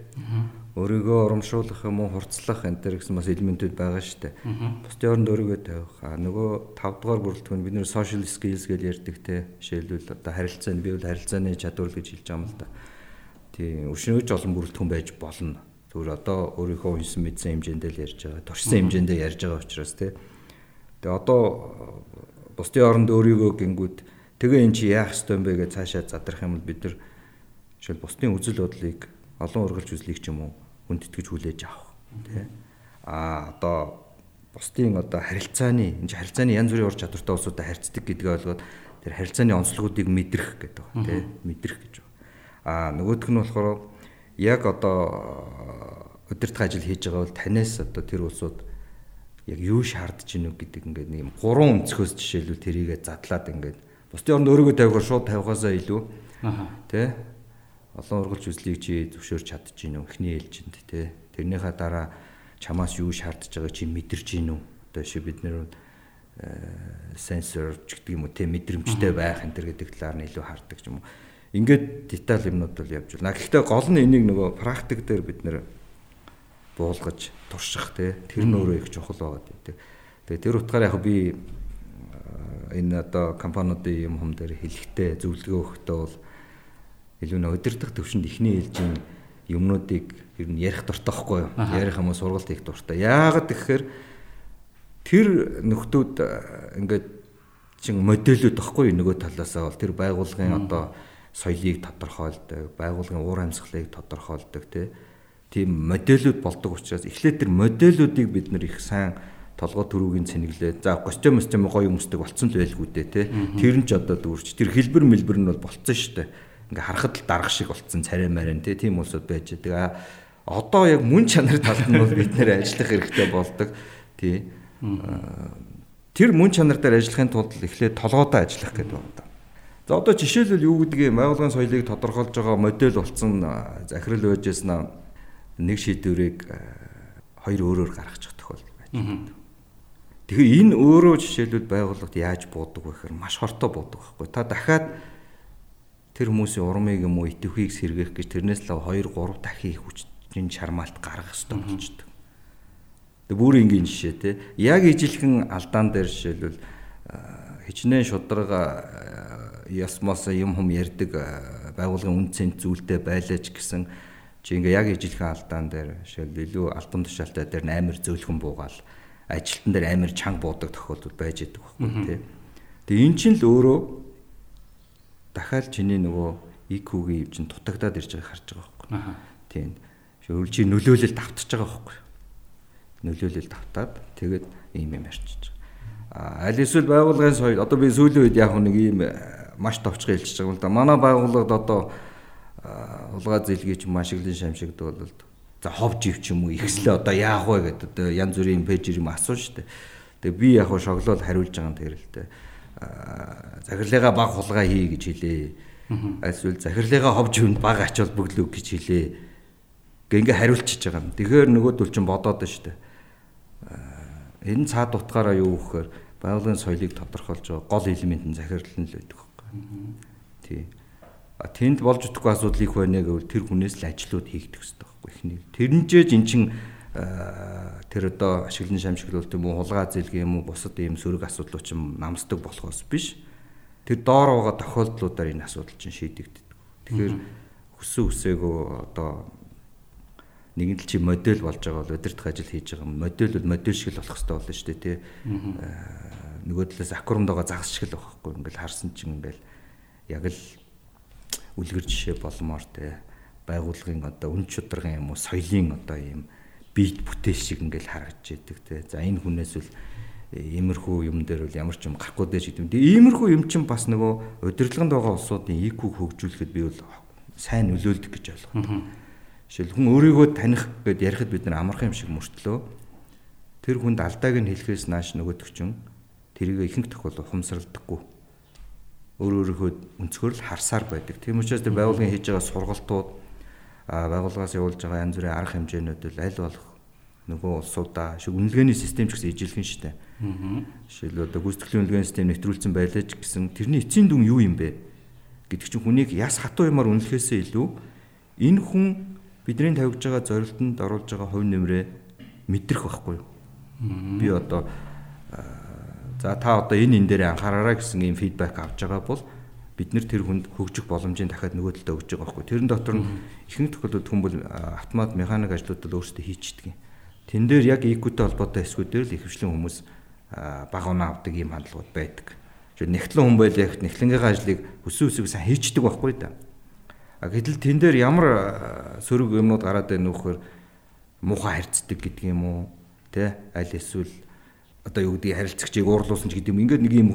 Өөрийгөө урамшуулах юм уу, хурцлах энэ төр гэсэн бас элементүүд байгаа шүү дээ. Бусдын оронд өөрийгөө тавих. А нөгөө 5 дугаар бүрэлдэхүүн бид нэр social skills гэж ярьдаг тий. Жишээлбэл одоо харилцааны би бол харилцааны чадвар гэж хэлж байгаа юм л да. Тий. Өшнөөж олон бүрэлдэхүүн байж болно. Зүгээр одоо өөрийнхөө унсан мэдсэн хэмжээндээ л ярьж байгаа. Туршсан хэмжээндээ ярьж байгаа учраас тий. Тэгээ одоо бусдын оронд өөрийгөө гингүүд тэгээ эн чи яах ёстой юм бэ гэж цаашаа задрах юм бол бид нар жишээл бусдын үзэл бодлыг олон ургалж үзлийг ч юм уу хүндэтгэж хүлээж авах тий а одоо бусдын одоо харилцааны энэ харилцааны янз бүрийн ур чадвартай улсуудад харьцдаг гэдгээ ойлгоод тэр харилцааны онцлогуудыг мэдрэх гэдэг байна тий мэдрэх гэж а нөгөөх нь болохоор яг одоо удирдах ажил хийж байгаа бол танаас одоо тэр улсууд яг юу шаардж гинү гэдэг ингээд нэг юм гурван өнцгөөс жишээлбэл тэрийгэ задлаад ингээд бусдын оронд өөрийгөө тавихаар шууд тавихаасаа илүү тий олон ургалж үзлийг чи зөвшөөрч чадж гин үү эхний ээлжинд те тэрнийхээ дараа чамаас юу шаардж байгааг чи мэдэрж гин үү одоо шиг бид нэр сенсор ч гэдэг юм уу те мэдрэмжтэй байх энэ төр гэдэг талаар нь илүү хардаг юм уу ингээд деталь юмнууд бол явж байна. Гэхдээ гол нь энийг нөгөө практик дээр бид нэр буулгаж турших те тэр нь өөрөө их чухал байгаад байдаг. Тэгээ тэр утгаараа яг би энэ одоо компаниудын юм хум дээр хэлэхдээ зөвлөгөө өгөхдөө бол илүү нэ удирдах төвшөнд ихний ээлжийн юмнуудыг ер нь ярих дуртай байхгүй юу? Ярих юм уу сургалт хийх дуртай. Яагаад гэхээр тэр нөхдүүд ингээд чин модельүүд байхгүй нөгөө талаасаа бол тэр байгууллагын одоо соёлыг тодорхойлдог, байгууллагын уур амьсгалыг тодорхойлдог тийм модельүүд болдог учраас эхлээд тэр модельүүдийг бид нэр их сайн толгой төрүүгийн цэнэглээ. За костюм костюм гоё өмсдөг болцсон л байлгүй дээ тий. Тэр нь ч одоо дүүрч. Тэр хэлбэр мэлбэр нь бол болцсон шүү дээ. Ингээ харахад л дарга шиг болцсон царай марин тий. Тийм улсууд байж байгаа. Одоо яг мөн чанар талд нь бол бид нэр ажиллах хэрэгтэй болдог. Тий. Тэр мөн чанар дээр ажиллахын тулд эхлээд толгойдоо ажиллах гэдэг байна. За одоо жишээлбэл юу гэдгийг байгууллагын соёлыг тодорхойлж байгаа модель болсон захирал байжсэн нэг шийдвэрийг хоёр өөрөөр гаргачих тохиол байж. Тэгэхээр энэ өөрөө жишээлбэл байгууллагад яаж буудаг вэ гэхээр маш хортой буудаг байхгүй. Та дахиад тэр хүмүүсийн урмыг юм уу итэвхийг сэргээх гэж тэрнээс л 2 3 дахин их хүчин чармаалт гаргах хэрэгтэй болчихдог. Тэг бүр энгийн жишээ те. Яг ижилхэн алдаан дээр жишээлбэл хичнээн шударга ясмаас юм хум ярддаг байгууллагын үн цэнт зүйлтэй байлаач гэсэн чи ингээ яг ижилхэн алдаан дээр жишээл илүү алтан тушаалтай дээр амар зөөлхөн буугаал ажилтан дээр амар чанга буудаг тохиолдол байж идэг байхгүй тий. Тэгээ эн чинь л өөрөө дахиад чиний нөгөө IQ-гийн хэмжин дутагдаад ирж байгааг харж байгаа байхгүй. Тийм. Шөөл чи нөлөөлөл давтаж байгаа байхгүй. Нөлөөлөл давтаад тэгээд ийм юм ярьчих. А аль эсвэл байгууллагын соёл одоо би сүүлийн үед яг нэг ийм маш товчхон хэлчихэж байгаа юм л да. Манай байгууллагад одоо улгаа зэлгийч машиглын шамшигд бол За ховж ив ч юм уу ихслээ одоо яах вэ гэдэг одоо янз бүрийн пэйж юм асуу штэ. Тэгээ би яг шоглол хариулж байгаа юм тэр л дээ. Захирлыгаа баг хулгай хий гэж хэлээ. Эсвэл захирлыгаа ховж ивэнд баг ачаал бөглөв гэж хэлээ. Гэ ингээ хариулчихж байгаа юм. Тэгэхээр нөгөөдөл чинь бодоод штэ. Энэ цаад утгаараа юу гэхээр байгууллагын соёлыг тодорхойлж байгаа гол элемент нь захирал нь л байдаг. Тий. Тэнд болж өгөхгүй асуудал их байна гэвэл тэр хүнээс л ажлууд хийгдэх хэрэгтэй байхгүй ихний. Тэрнжээж эн чин тэр одоо ашиглан шамшиглуулт юм уу хулгай зэлг юм уу бусад ийм сөрөг асуудлууд чинь намсдаг болохоос биш. Тэр доор байгаа тохиолдлуудаар энэ асуудал чинь шийдэгддэг. Тэгэхээр хүссэн үсээгөө одоо нэгэн л чи модель болж байгаа бол удирдах ажил хийж байгаа модель бол модель шиг л болох хэрэгтэй болно шүү дээ тий. Нөгөө талаас акурамд байгаа загас шиг л байхгүй ингээл харсан чинь ингээл яг л үлгэр жишээ болмоор тий байгууллагын одоо үн чударгын юм уу соёлын одоо ийм бийт бүтээл шиг ингээл харагдж идэг те. За энэ хүнээс л иймэрхүү юм дээр бол ямар ч юм гарахгүй дээ гэдэг юм. Тэгээ иймэрхүү юм чинь бас нөгөө удирдлаганд байгаа улсуудын IQ-г хөгжүүлэхэд би бол сайн нөлөөлдөг гэж ойлгоо. Жишээл хүн өөрийгөө таних гэд ярихад бид нар амархан юм шиг мөртлөө тэр хүнд алдааг нь хэлэхээс нааш нөгөөдөг чинь тэрийг ихэнх тохиолдолд ухамсарлагдаггүй өөр өөрийнхөө өнцгөр л харсаар байдаг. Тийм учраас тэр байгууллагын хийж байгаа сургалтууд байгууллагаас явуулж байгаа янз бүрийн арга хэмжээнүүд аль болох нөгөө улсуудаа шиг үнэлгээний систем ч гэсэн ижилхэн шүү дээ. Жишээлбэл одоо гүйцэтгэлийн үнэлгээний систем нэвтрүүлсэн байлаа ч гэсэн тэрний эцсийн дүн юу юм бэ гэдэг чинь хүнийг яс хатуу юмар үнэлэхээсээ илүү энэ хүн бидний тавьж байгаа зорилтонд оруулж байгаа хувь нэмрээ мэдрэх байхгүй юу? Би одоо за та одоо энэ энэ дээр анхаараарай гэсэн ийм фидбек авч байгаа бол бид нэр тэр хүнд хөгжих боломжийг дахиад нөгөө талдаа өгч байгаа байхгүй. Тэрэн дотор нь ихэнх тохиолдолд бол автомат механик ажлуудад өөрсдөө хийчихдэг юм. Тэн дээр яг IQ-тэй холбоотой эсгүүд дээр л ихэвчлэн хүмүүс баг оноо авдаг ийм хандлагууд байдаг. Жишээ нэгтлэн хүн байл яг нэгтлэнгийнхаа ажлыг өсөө өсөг сайн хийчихдэг байхгүй да. Гэтэл тэн дээр ямар сөрөг юмнууд гараад байна нөхөр муухай харьцдаг гэдэг юм уу? Тэ аль эсвэл одоо юу гэдгийг харилцагчийг уурлуулсан ч гэдэг юм. Ингээд нэг юм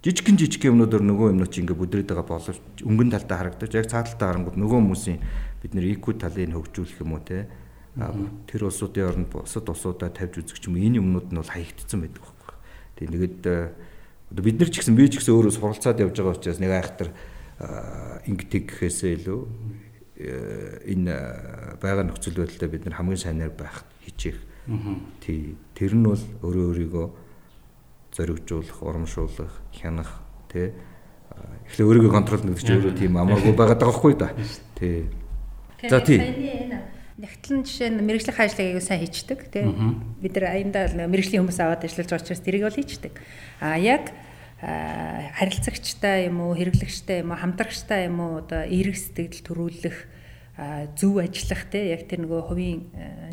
жижигхэн жижиг юмнуудаар нөгөө юмнууд чинь ингээ бүдрээд байгаа боловч өнгөн талдаа харагдаж яг цаа талтаа харангууд нөгөө хүмүүсийн бид нэр IQ талыг хөгжүүлэх юм уу те тэр улсуудын оронд бусад улсуудаа тавьж үзэх юм энэ юмнууд нь бол хаягдсан байдаг байхгүй. Тэгээ нэгэд одоо бид нар ч гэсэн би ч гэсэн өөрөө суралцаад явж байгаа учраас нэг айхтар ингэдэг гэхээсээ илүү э, энэ э, байгаа нөхцөл байдлаа бид нар хамгийн сайнаар байх хичээх. Тий. Тэр нь бол өөрөө өөрийгөө зоригжуулах, урамшуулах, хянах тий. Эхлээ өөрийгөө контролно гэдэг чинь өөрөө тийм амаргүй байгаад байгаа хгүй да. Тий. За тий. Нягтлан жишээ нь мэрэгжлийн аягүй сайн хийчдэг тий. Бид нар аяндаа мэрэгжлийн хүмүүс аваад ажиллаж байгаа учраас тэрийг бол хийчдэг. А яг харилцагчтай юм уу, хэрэглэгчтэй юм уу, хамтрагчтай юм уу одоо эерэг сэтгэл төрүүлэх зөв ажиллах те яг тэр нөгөө хувийн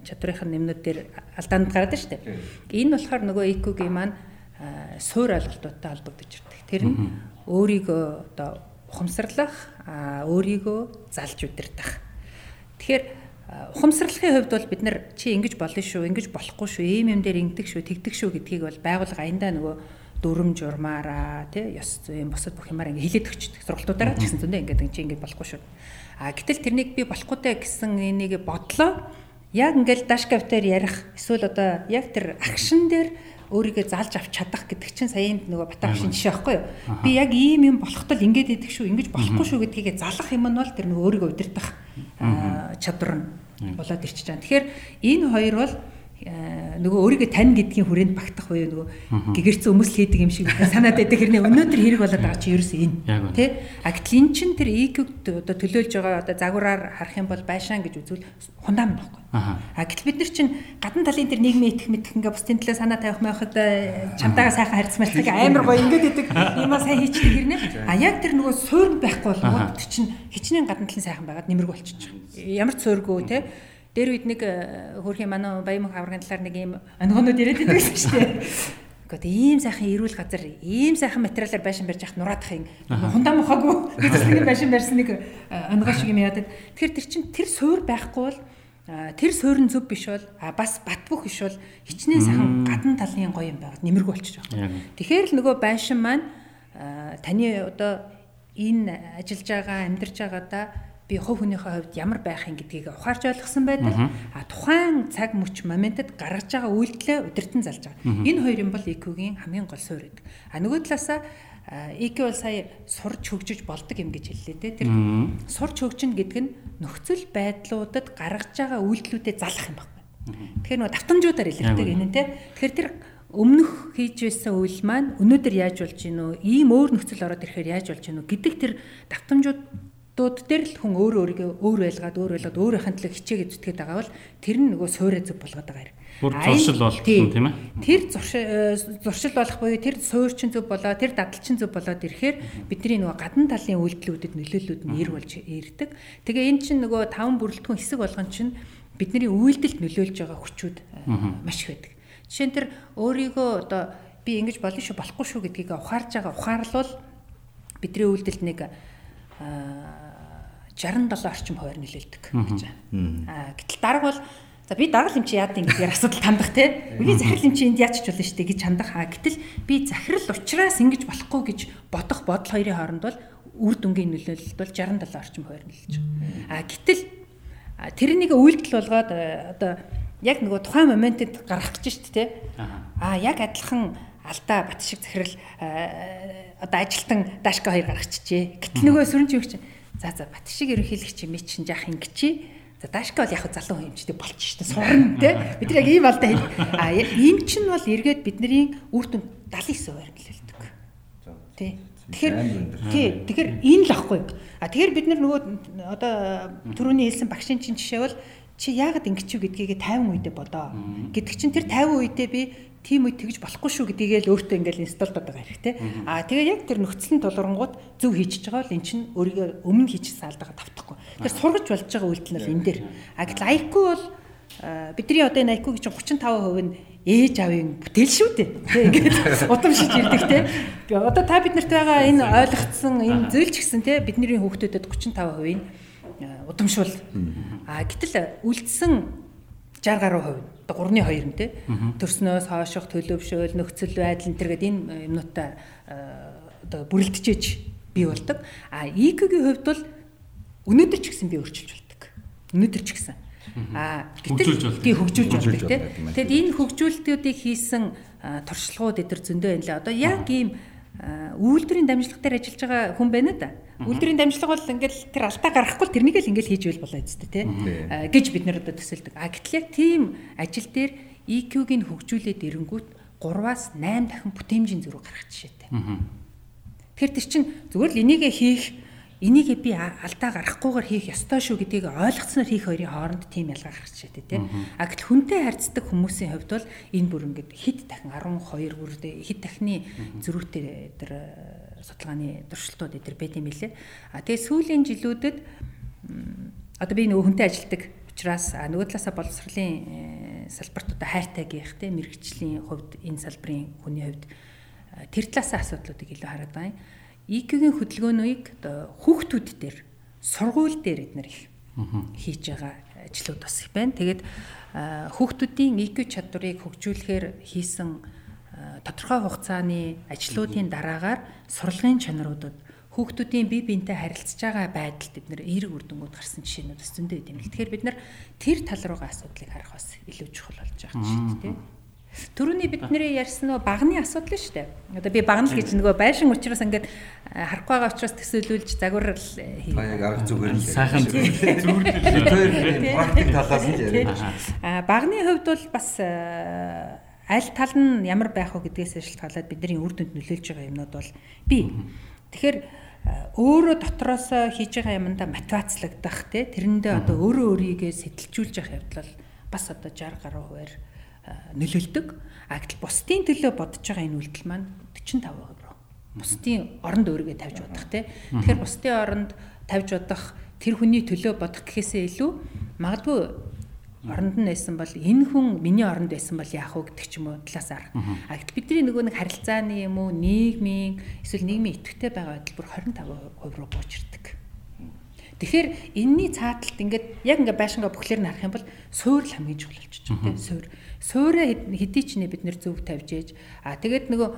чадварын нэмнүүд дээр алдаанд гараад дээ. Энэ болохоор нөгөө EQ-гийн маань суур ойлголтуудтай холбогдож ирдэг. Тэр нь өөрийгөө одоо ухамсарлах, өөрийгөө залж удирдах. Тэгэхээр ухамсарлахын хувьд бол бид нар чи ингэж болно шүү, ингэж болохгүй шүү, ийм юм дээр ингэдэг шүү, тэгдэг шүү гэдгийг бол байгуулга аяндаа нөгөө дүрм журмаараа тий ёс зүйн бусад бүх юмар ингээ хилээд өгчдөг сургалтуудаараа ч гэсэн зөндөө ингээд чи ингээ болохгүй шүү. А гэтэл тэрнийг би болохгүй дэ гэсэн энийг бодлоо. Яг ингээл дашкавтаар ярих эсвэл одоо яг тэр акшн дээр өөрийгөө залж авч чадах гэдэг чинь саянд нөгөө батагшин жишээ байхгүй юу? Би яг ийм юм болохтол ингээд идэх шүү, ингэж болохгүй шүү гэдгийг залах юм нь бол тэр нөгөө өөрийгөө удирдах чадвар нь болоод ирчихэж байгаа. Тэгэхээр энэ хоёр бол нөгөө өөрийгөө тань гэдгийн хүрээнд багтах буюу нөгөө гэгэрцэн өмсөл хийдэг юм шиг санаад байдаг хэрнээ. Өнөөдөр хэрэг болоод байгаа чи ерөөсөө энэ. Тий а гэтэл эн чин тэр EQ-г одоо төлөөлж байгаа одоо загвараар харах юм бол байшаан гэж үзвэл хундаам байхгүй. А гэтэл бид нар чин гадна талын тэр нийгмийн итгэх мэдэх ингээ бусдын төлөө санаа тавих байхад э, чамтайгаа сайхан харьцмалцдаг амар гоё ингээд идэг. Юмаа сайн хийчихдэг хэрнээ. А яг тэр нөгөө суурь байхгүй бол чин хичнээн гадна талын сайхан байгаад нэмэрэг болчихж байгаа ямар ч суурьгүй тий Дээр үед нэг э, хөрхийн манай Баян хаврын талаар нэг ийм онгонууд яриад байдаг шүү дээ. Гэхдээ ийм сайхан эрүүл газар, ийм сайхан материалаар байшин барьж яхад нураадах юм. Хундаа мохоогүй. Гэтэл байшин барьсан нэг онгоо шиг юм яадаг. Тэгэхээр тэр чин тэр суур байхгүй бол тэр суурин зөв биш бол бас бат бөх биш бол хичнээн сайхан гадна талын гоё юм байгаад нэмэргүй болчихж байгаа. Тэгэхээр л нөгөө байшин маань таны одоо энэ ажиллаж байгаа амьдарч байгаадаа би хувь хүнийхээ хувьд ямар байх юм гэдгийг ухаарч ойлгосон байдаг. А тухайн цаг мөч моментод гаргаж байгаа үйлдэлээ удирдан залж байгаа. Энэ хоёр юм бол EQ-гийн хамгийн гол суурь гэдэг. А нөгөө талаасаа EQ бол сая сурч хөгжиж болдог юм гэж хэллээ те. Тэр сурч хөгжин гэдэг нь нөхцөл байдлуудад гаргаж байгаа үйлдэлүүдэд залах юм байна. Тэгэхээр нөгөө давтамжуудаар илэрдэг энэ те. Тэгэхээр тэр өмнөх хийж байсан үйл маань өнөөдөр яаж болж гинөө ийм өөр нөхцөл ороод ирэхээр яаж болж гинөө гэдэг тэр давтамжууд дууд дээр л хүн өөрөө өөрийгөө өөр байлгаад өөр байлгаад өөрийнхөө төлөө хичээгээ зүтгээд байгаа бол тэр нь нөгөө суурэ зүг болгоод байгаа юм. Бүр зуршил юм тийм ээ. Тэр зуршил болох буюу тэр суурчин зүг болоо тэр дадалчин зүг болоод ирэхээр бидний нөгөө гадна талын үйлдэлүүдэд нөлөөллүүд нь ир болж ирдэг. Тэгээ эн чинь нөгөө таван бүрэлдэхүүн хэсэг болгон чинь бидний үйлдэлд нөлөөлж байгаа хүчүүд маш их байдаг. Жишээ нь тэр өөрийгөө одоо би ингэж болно шүү болохгүй шүү гэдгийг ухаарж байгаа ухаарлал бидний үйлдэлд нэг 67 орчим хувиар нөлөөлдөг гэж байна. Аа гэтэл дарга бол за би дарга юм чи яад ингэхээр асуудал тандах те. Үний захирал юм чи энд яач ч болно дээ гэж хандах. Аа гэтэл би захирал ухраас ингэж болохгүй гэж бодох бодол хоёрын хооронд бол үр дүнгийн нөлөөлөлт бол 67 орчим хувиар нөлөөлж байгаа. Аа гэтэл тэрнийг үйлдэл болгоод одоо яг нөгөө тухайн моментод гаргах гэж дээ те. Аа яг адилхан алдаа бат шиг захирал одоо ажилтан дашка хоёр гаргачихжээ. Гэтэл нөгөө сүрэн чивч чинь За за бат шиг ерөнхийлөгч юм чинь жаах ингэчи. За дашка бол яг залуу хэмжтэй болчих штэ сурна те. Бид яг ийм алдаа хийх. А ийм чинь бол эргээд бидний үр дүн 79% нөлөөлдөг. Тий. Тэгэхээр тий. Тэгэхээр энэ л ахгүй. А тэгэхээр бид нар нөгөө одоо түрүүний хэлсэн багшийн чинь жишээ бол чи яагаад ингэч үү гэдгийг 50 үедээ бодоо. Гэдэг чинь тэр 50 үедээ би тийм үед тэгж болохгүй шүү гэдгийг л өөртөө ингээл инсталлдод байгаа хэрэгтэй. Аа тэгээ яг тэр нөхцөлийн тулгуур зөв хийчихэж байгаа бол эн чинь өөрийгөө өмнө хийчихсэн алдаага тавтахгүй. Тэгэхээр сургаж болж байгаа үйлдэл нь энэ дээр. А гэтэл IQ бол бидний одоо энэ IQ гэж 35% нь ээж авийн бүтээл шүү дээ. Тэ ингээд удамшиж ирдэг те. Одоо та бид нарт байгаа энэ ойлгогдсон энэ зүйл ч гэсэн те бидний хүүхдүүдэд 35% нь удамшуул. А гэтэл үлдсэн 60 гаруй хувь одоо 3-ны 2 нь тий төрснөөс хоошох төлөвшөөл нөхцөл байдал энэ төргээд энэ юмнуудаа одоо бүрэлдэжээж бий болдог. А EQ-гийн хувьд бол өнөөдөр ч гэсэн би өөрчилж болдог. Өнөөдөр ч гэсэн. А гэтэл тий хөгжүүлж болдог тий. Тэгэд энэ хөгжүүлэлтүүдийг хийсэн туршлагууд эдэр зөндөө юм лээ. Одоо яг ийм үйлдвэрийн дамжлагтаар ажиллаж байгаа хүн байна да. Үйлдвэрийн дамжлага бол ингээл тэр алдаа гарахгүй тэрнийг л ингээл хийж ивэл болоо зү тэ гэж бид нар одоо төсөөлдөг. А яг тийм ажил дээр EQ-г нь хөгжүүлээд ирэнгүүт 3-аас 8 дахин бүтээмжийн зөрүү гарах жишээтэй. Тэгэхээр тэр чинь зүгээр л энийгээ хийх энийг би алдаа гарахгүйгээр хийх ёстой шүү гэдгийг ойлгоцсноор хийх хоёрын хооронд тийм ялгаа гарч шээ тий. А гэтэл хүнтэй харьцдаг хүмүүсийн хувьд бол энэ бүр ингээд хэд дахин 12 бүр хэд дахины зөрүүтэй тэр судалгааны туршилтууд эдэр байт юм билээ. А тэгээ сүүлийн жилүүдэд одоо би нөгөө хүнтэй ажилдаг учраас нөгөө талаасаа боловсролын э, салбарт одоо хайртай гэх те мэрэгчлийн хувьд энэ салбарын хүний хувьд тэр талаасаа асуудлуудыг илүү хараад байна. EQ-гийн хөдөлгөөнийг одоо хүүхдүүд дээр сургууль дээр эднэр их хийж байгаа ажлууд бас их байна. Тэгээд хүүхдүүдийн EQ чадварыг хөгжүүлэхээр хийсэн тодорхой хугацааны ажлуудын дараагаар сурлагын чанаруудад хүүхдүүдийн бие биентэй харилцаж байгаа байдалд бид нэр эерэг үр дүнгууд гарсан жишээнүүд бас зөндөө идэм л. Тэгэхээр бид нар тэр тал руугаа асуудлыг харах бас илүү чухал болж байгаа шиг тийм. Төрөний бидний ярьсан нөгөө багны асуудал шүү дээ. Одоо би багнал гэж нөгөө байшин учраас ингээд харахгүй байгаа учраас төсөөлүүлж загвар хий. Яг арга зүгээр л сайхан зүрхлээ. Практик талаас нь яриа. А багны хувьд бол бас аль тал нь ямар байх вэ гэдгээс шалтгаалаад бидний үр дүнд нөлөөлж байгаа юмнууд бол би. Тэгэхээр өөрөө дотроос хийж байгаа юмдаа мотивацлагдах тий тэрэндээ одоо өөрөө өөрийгөө сэтэлжүүлж явах явдал бас одоо 60 гаруй хувиар нөлөөлдөг. А гэтэл бусдын төлөө бодож байгаа энэ үйлдэл маань 45% руу. Бусдын оронд өөрийгөө тавьж бодох тий. Тэгэхээр бусдын оронд тавьж бодох тэр хүний төлөө бодох гэхээсээ илүү магадгүй оронд нь байсан бол энэ хүн миний оронд байсан бол яах вэ гэдэг ч юм уу? Талаас арга. А гэтэл бидний нөгөө нэг харилцааны юм уу нийгмийн эсвэл нийгмийн идэвхтэй байгаа бүр 25% руу буучирдаг. Тэгэхээр энэний цааталт ингээд яг ингээд байшингаа бүхлээр нь харах юм бол суурь л хамгийн чухал болчихж байгаа тийм суурь. Суурэ хэдий ч нэ бид нэр зөв тавьж ээж. А тэгээд нөгөө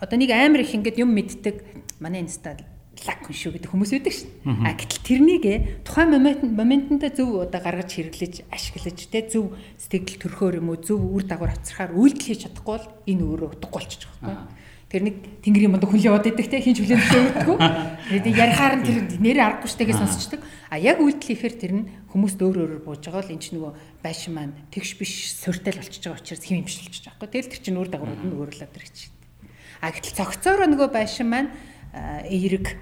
одоо нэг амар их ингээд юм мэддэг. Манай инста лак хүн шүү гэдэг хүмүүс үүдэг шин. А гэтэл тэрнийг тухайн момент моментонд зөв одоо гаргаж хэрэглэж ашиглаж те зөв сэтгэл төрхөөр юм уу зөв үр дагавар авчрахаар үйлдэл хийж чадахгүй бол энэ өөрөө утгагүй болчих жоохоо. Тэр нэг тэнгэрийн мундаг хүн яваад идэх те хинч хүлэн зөвшөөрдөггүй. Тэгээд ярихаар нь тэр нэрээ аргагүй штэ гэж сонсчдаг. А яг үйлдэл хийхээр тэр нь хүмүүст өөр өөрөөр бууж байгаа л энэ ч нөгөө байшин маань тэгш биш суурьтай л болчихж байгаа учраас хэм имшилж байгаа байхгүй. Тэгэл тэр чинь өөр дагаврууд нь өөрлөд ирэх чинь. А гэтэл цогцоороо нөгөө байшин маань эерэг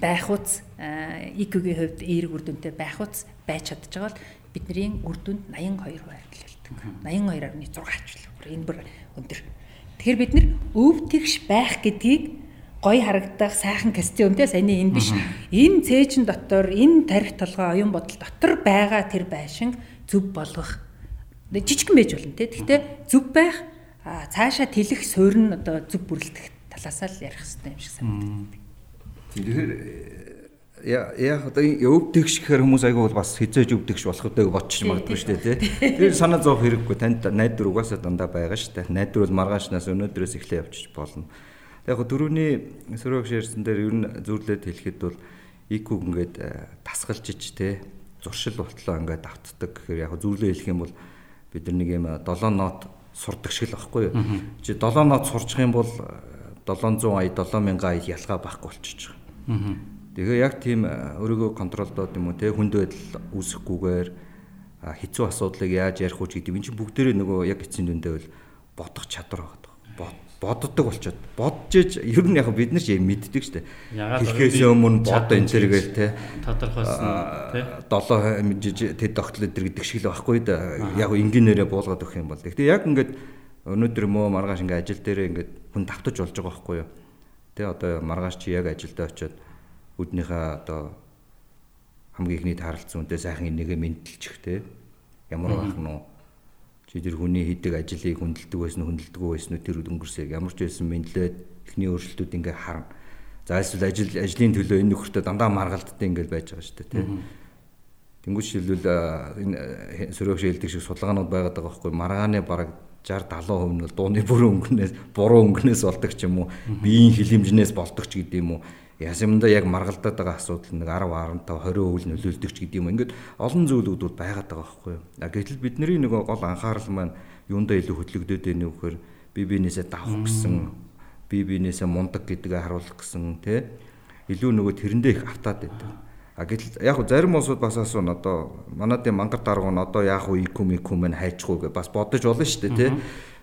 байх уц ИК-гийн хувьд эерэг үр дүнтэй байх уц байж чадж байгаа бол бидний үр дүнд 82% арилжуулдаг. 82.6 ачлаа. Энэ бүр өндөр. Тэгэхээр бид нэр өв тэгш байх гэдгийг гой харагдах сайхан костюмтэй саяны энэ биш. Энэ цээжин дотор энэ тарих толгой оюун бодол дотор байгаа тэр байшин зөв болгох жижигэн байж болно те. Гэхдээ зөв байх цаашаа тэлэх суурь нь одоо зөв бүрлдэх талаас л ярих хэрэгтэй юм шиг санагдав. Тэгэхээр яг одоо өвдөгш гэхээр хүмүүс айгүй бол бас хизээж өвдөгш болох гэдэг бодчих магадгүй шүү дээ тий. Тэр санаа зовх хэрэггүй танд найдвар угаасаа дандаа байгаа шүү дээ. Найдвар бол маргаашнаас өнөөдрөөс эхлээ явчих болно. Яг түрүүний сөрөг ширсэн дээр ер нь зүрлээд хэлэхэд бол ИК ингээд тасгалж ич тий зуршил болтлоо ингээд автдаг гэхээр яг зүрлээ хэлэх юм бол бид нар нэг юм 7 нот сурдаг шиг л багхгүй юу. Чи 7 нот сурчих юм бол 700 ая 7000 ая ялгаа байхгүй болчихж байгаа. Тэгээ яг тийм өөрийгөө контролдоод юм уу те хүнд байдал үүсэхгүйгээр хэцүү асуудлыг яаж ярих вэ гэдэг юм чинь бүгдээрээ нөгөө яг эцсийн дүндээ бол бодох чадвар байгаа боддог болчоод бодж иж ер нь яг бид нар ч юм мэддэг штэ. Хэлхээс өмнө бод энэ төр гээл те. Тодорхойлсон те. 7 тэд тогтол өдр гэдэг шиг л байхгүй да. Яг инженерээ буулгаад өгөх юм бол. Гэтэ яг ингээд өнөөдөр мөө маргааш ингээд ажил дээрээ ингээд хүн давтаж болж байгаа байхгүй юу. Тэ одоо маргааш чи яг ажилдаа очиод өднийхээ одоо хамгийн ихний тааралцсан үнтэй сайхан энийгээ мэдлчих те. Ямар байх нь уу? Чи тэр хүний хийдэг ажлыг хүндэлдэг байсан уу, хүндэлдэггүй байсан уу тэр өнгөрсөйг ямар ч байсан мэдлээд эхний өөрчлөлтүүд ингээ харна. За эсвэл ажил ажлын төлөө энэ нөхөртөө дандаа маргалддаг ингээл байж байгаа шүү дээ тийм. Тэнгүүч шилбэл энэ сөрөг шилдэг шиг судалгаанууд байгаад байгаа байхгүй маргааны бараг 60 70% нь дууны бүрэн өнгөнөөс буруу өнгөнөөс болдог ч юм уу биеийн хилэмжнээс болдог ч гэдэг юм уу ясамда яг маргалдаад байгаа асуудал нэг 10 15 20% нөлөөлдөг ч гэдэг юм. Ингээд олон зүйлүүд бол байгаад байгаа байхгүй юу. Гэтэл бидний нэг гол анхаарал маань юундаа илүү хөтлөгдөд байна вэ гэхээр бие биенээсээ давах гэсэн бие биенээсээ мундаг гэдгээ харуулах гэсэн тий илүү нөгөө тэрэндээ их автаад байдаг. А гэтэл яг хөө зарим улсууд бас асуун одоо манайдын мангар дарга нь одоо яг хөө IQ IQ мэн хайчихгүй гэж бас бодож болно шүү дээ тий.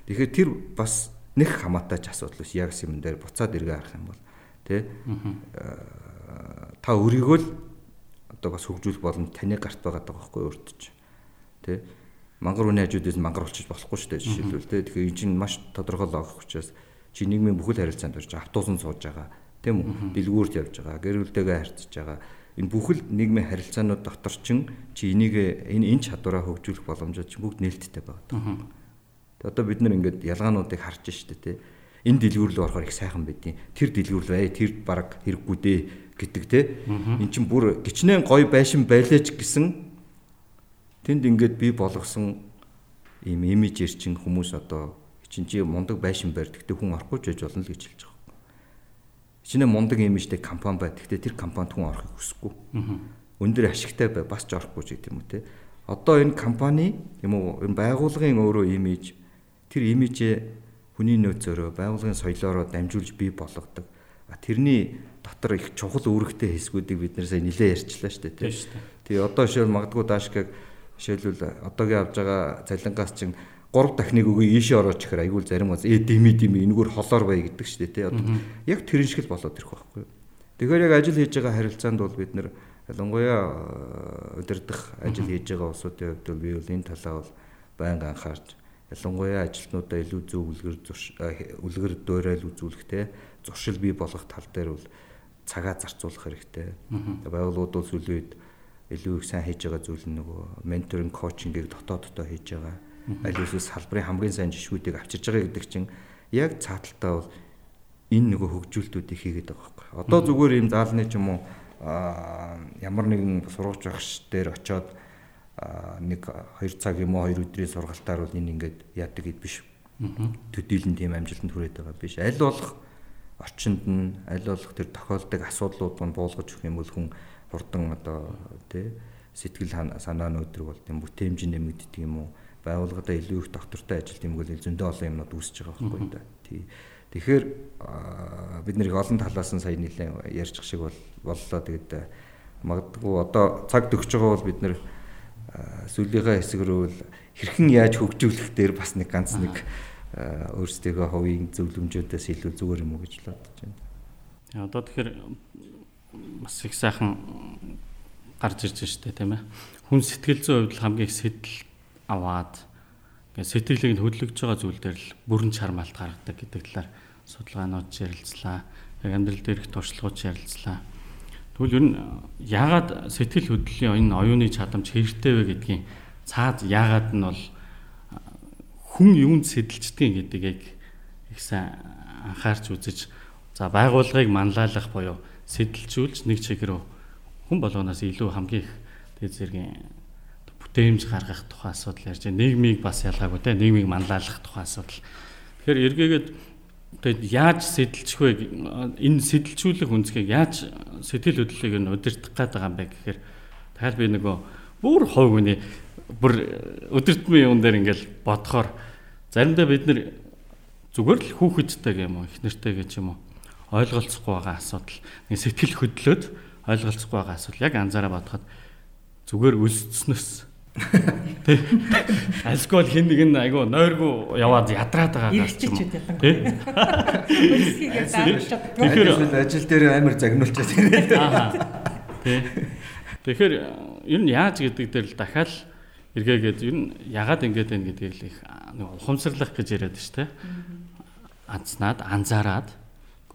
Тэгэхээр тэр бас нэг хамаатай ч асуудал биш яг юм дээр буцаад эргээ харах юм бол тий. Та өөрийгөө л одоо бас хөгжүүлэх боломж таны гарт байгаа даа байхгүй өөртөө ч тий. Мангар үний хажуудаас мангар болчих болохгүй шүү дээ жишээлбэл тий. Тэгэхээр энэ чинь маш тодорхой логик учраас чи нийгмийн бүхэл харилцаанд орж автобусан сууж байгаа тийм үү дэлгүүрт явж байгаа гэр бүлтэйгээ харьцаж байгаа энэ бүхэл нийгмийн харилцаанууд дотор ч чи энийг энэ энэ чадвараа хөгжүүлэх боломжууд чинь бүгд нээлттэй байгаа. Одоо бид нэр ингээд ялгаануудыг харж штэ тэ. Энэ дэлгүүр рүү орохоор их сайхан байдیں۔ Тэр дэлгүүр л бай, тэр баг хэрэггүй дээ гэдэг тэ. Эн чинь бүр гिचнээ гой байшин байлаач гэсэн тэнд ингээд би болгосон ийм имижэр чинь хүмүүс одоо чинь чи мундаг байшин барь гэхдээ хүн орохгүй ч байж болно л гэж хэлж Чинээ мундаг имижтэй компани бай. Гэхдээ тэр компанид хүн орохыг хүсэхгүй. Өндөр ашигтай бай бас ч орохгүй ч гэдэг юм уу те. Одоо энэ компани юм уу энэ байгууллагын өөрөө имиж тэр имижээ хүний нөөцөөрөө байгууллагын соёлоороо дамжуулж бий болгодог. А тэрний дотор их чухал үүрэгтэй хэсгүүдийг бид нэр сайн нилээ ярьчлаа шүү дээ тийм. Тэгээ одоо шил магадгүй даашкаг жишээлбэл одоогийн авж байгаа цалингаас чинь 3 дахныг өгөө ийшээ орооч гэхээр айгүй зарим газ ээ дими дими энэгээр холоор бай гэдэг шүү дээ тий. Одоо яг тэрэн шиг л болоод ирэх байхгүй. Тэгэхээр яг ажил хийж байгаа харилцаанд бол бид нэр ялангуяа э, удирдах ажил хийж байгаа улсуудын хувьд бол би бол энэ талаа бол байнга анхаарч ялангуяа ажилтнуудаа илүү зөв үлгэр э, үлгэр дуурайл үзүүлэх те зуршил бий болгох тал дээр бол цагаа зарцуулах хэрэгтэй. Байгууллагууд бол сүүлийн үед илүү их сайн хийж байгаа зүйл нь нөгөө менторинг коучингийг дотооддоо хийж байгаа аль эсвэл салбарын хамгийн сайн жишгүүдийг авчирж байгаа гэдэг чинь яг цааталтаа бол энэ нөгөө хөгжүүлэлтүүдийг хийгээд байгаа байхгүй. Одоо зүгээр ийм заалны ч юм уу ямар нэгэн сургууч багш дээр очиод нэг 2 цаг юм уу 2 өдрийн сургалтаар бол энэ ингээд яадаг гэд биш. Төдийлөн тийм амжилтанд хүрээд байгаа биш. Аль болох орчинд нь аль болох тэр тохиолдог асуудлууд нь буулгаж өгөх юм бол хүн хурдан одоо тий сэтгэл санаа нь өдрөг бол тийм бүтээмж нэмэгддэг юм уу байгууллагада илүү их доктортой ажилт юм бол зөндөө олон юмнууд үүсэж байгаа байхгүй да. Тий. Тэгэхээр бид нэр их олон талаас нь сая нэлээд ярьчих шиг бол боллоо. Тэгээд магадгүй одоо цаг төгсөж байгаа бол бид нэр сүлийнхаа хэсэг рүү л хэрхэн яаж хөгжүүлэх дээр бас нэг ганц нэг өөрсдийнхөө хувийн зөвлөмжүүдээс илүү зүгээр юм уу гэж л бодож байна. Одоо тэгэхээр бас их сайхан гарч ирж штэ тийм ээ. Хүн сэтгэл зүйн хувьд хамгийн их сэтэл аваад ингээд сэтгэлийг нь хөдөлгөж байгаа зүйл дээр л бүрэн чармаалт гаргадаг гэдэг талаар судалгаанууд ярилцлаа. Яг амьдрал дээрх туршлагууд ярилцлаа. Тэгвэл ер нь яагаад сэтгэл хөдлөлийн энэ оюуны чадамж хэрэгтэй вэ гэдгийг цаад яагаад нь бол хүн юунд сэтэлждэг гэдгийг их сайн анхаарч үзэж за байгууллагыг манлайлах буюу сэтэлжүүлж нэг чигээр хүн болгоноос илүү хамгийн их дээд зэргийн бүтээмж гаргах тухай асуудал ярьж байна. Нийгмийг бас ялгаагүй те нийгмийг манлайлах тухай асуудал. Тэгэхээр эргээгээд тэгээд яаж сэтэлчих вэ? Энэ сэтэлжүүлэх үнцгийг яаж сэтгэл хөдлөлийг нь удирдах гээд байгаа юм бэ гэхээр дахиад би нөгөө бүр хойг үний бүр өдөртмийн юм дээр ингээл бодохоор заримдаа бид нэр зүгээр л хүүхэдтэй юм уу их нэртэй гэж юм уу ойлголцохгүй байгаа асуудал нэг сэтгэл хөдлөөд ойлголцохгүй байгаа асуудал яг анзаараа бодоход зүгээр өлсцснөөс Тэ. Алкогол хин нэг нь айгу нойргу яваад ядраад байгаа гэх юм. Тэ. Тэгэхээр ажил дээр амар ирээд. Аа. Тэ. Тэгэхээр ер нь яаж гэдэг дээр л дахиад эргээгээд ер нь ягаад ингэж байна гэдгийг л их нэг ухамсарлах гэж яриад шүү дээ. Анцнаад, анзаараад.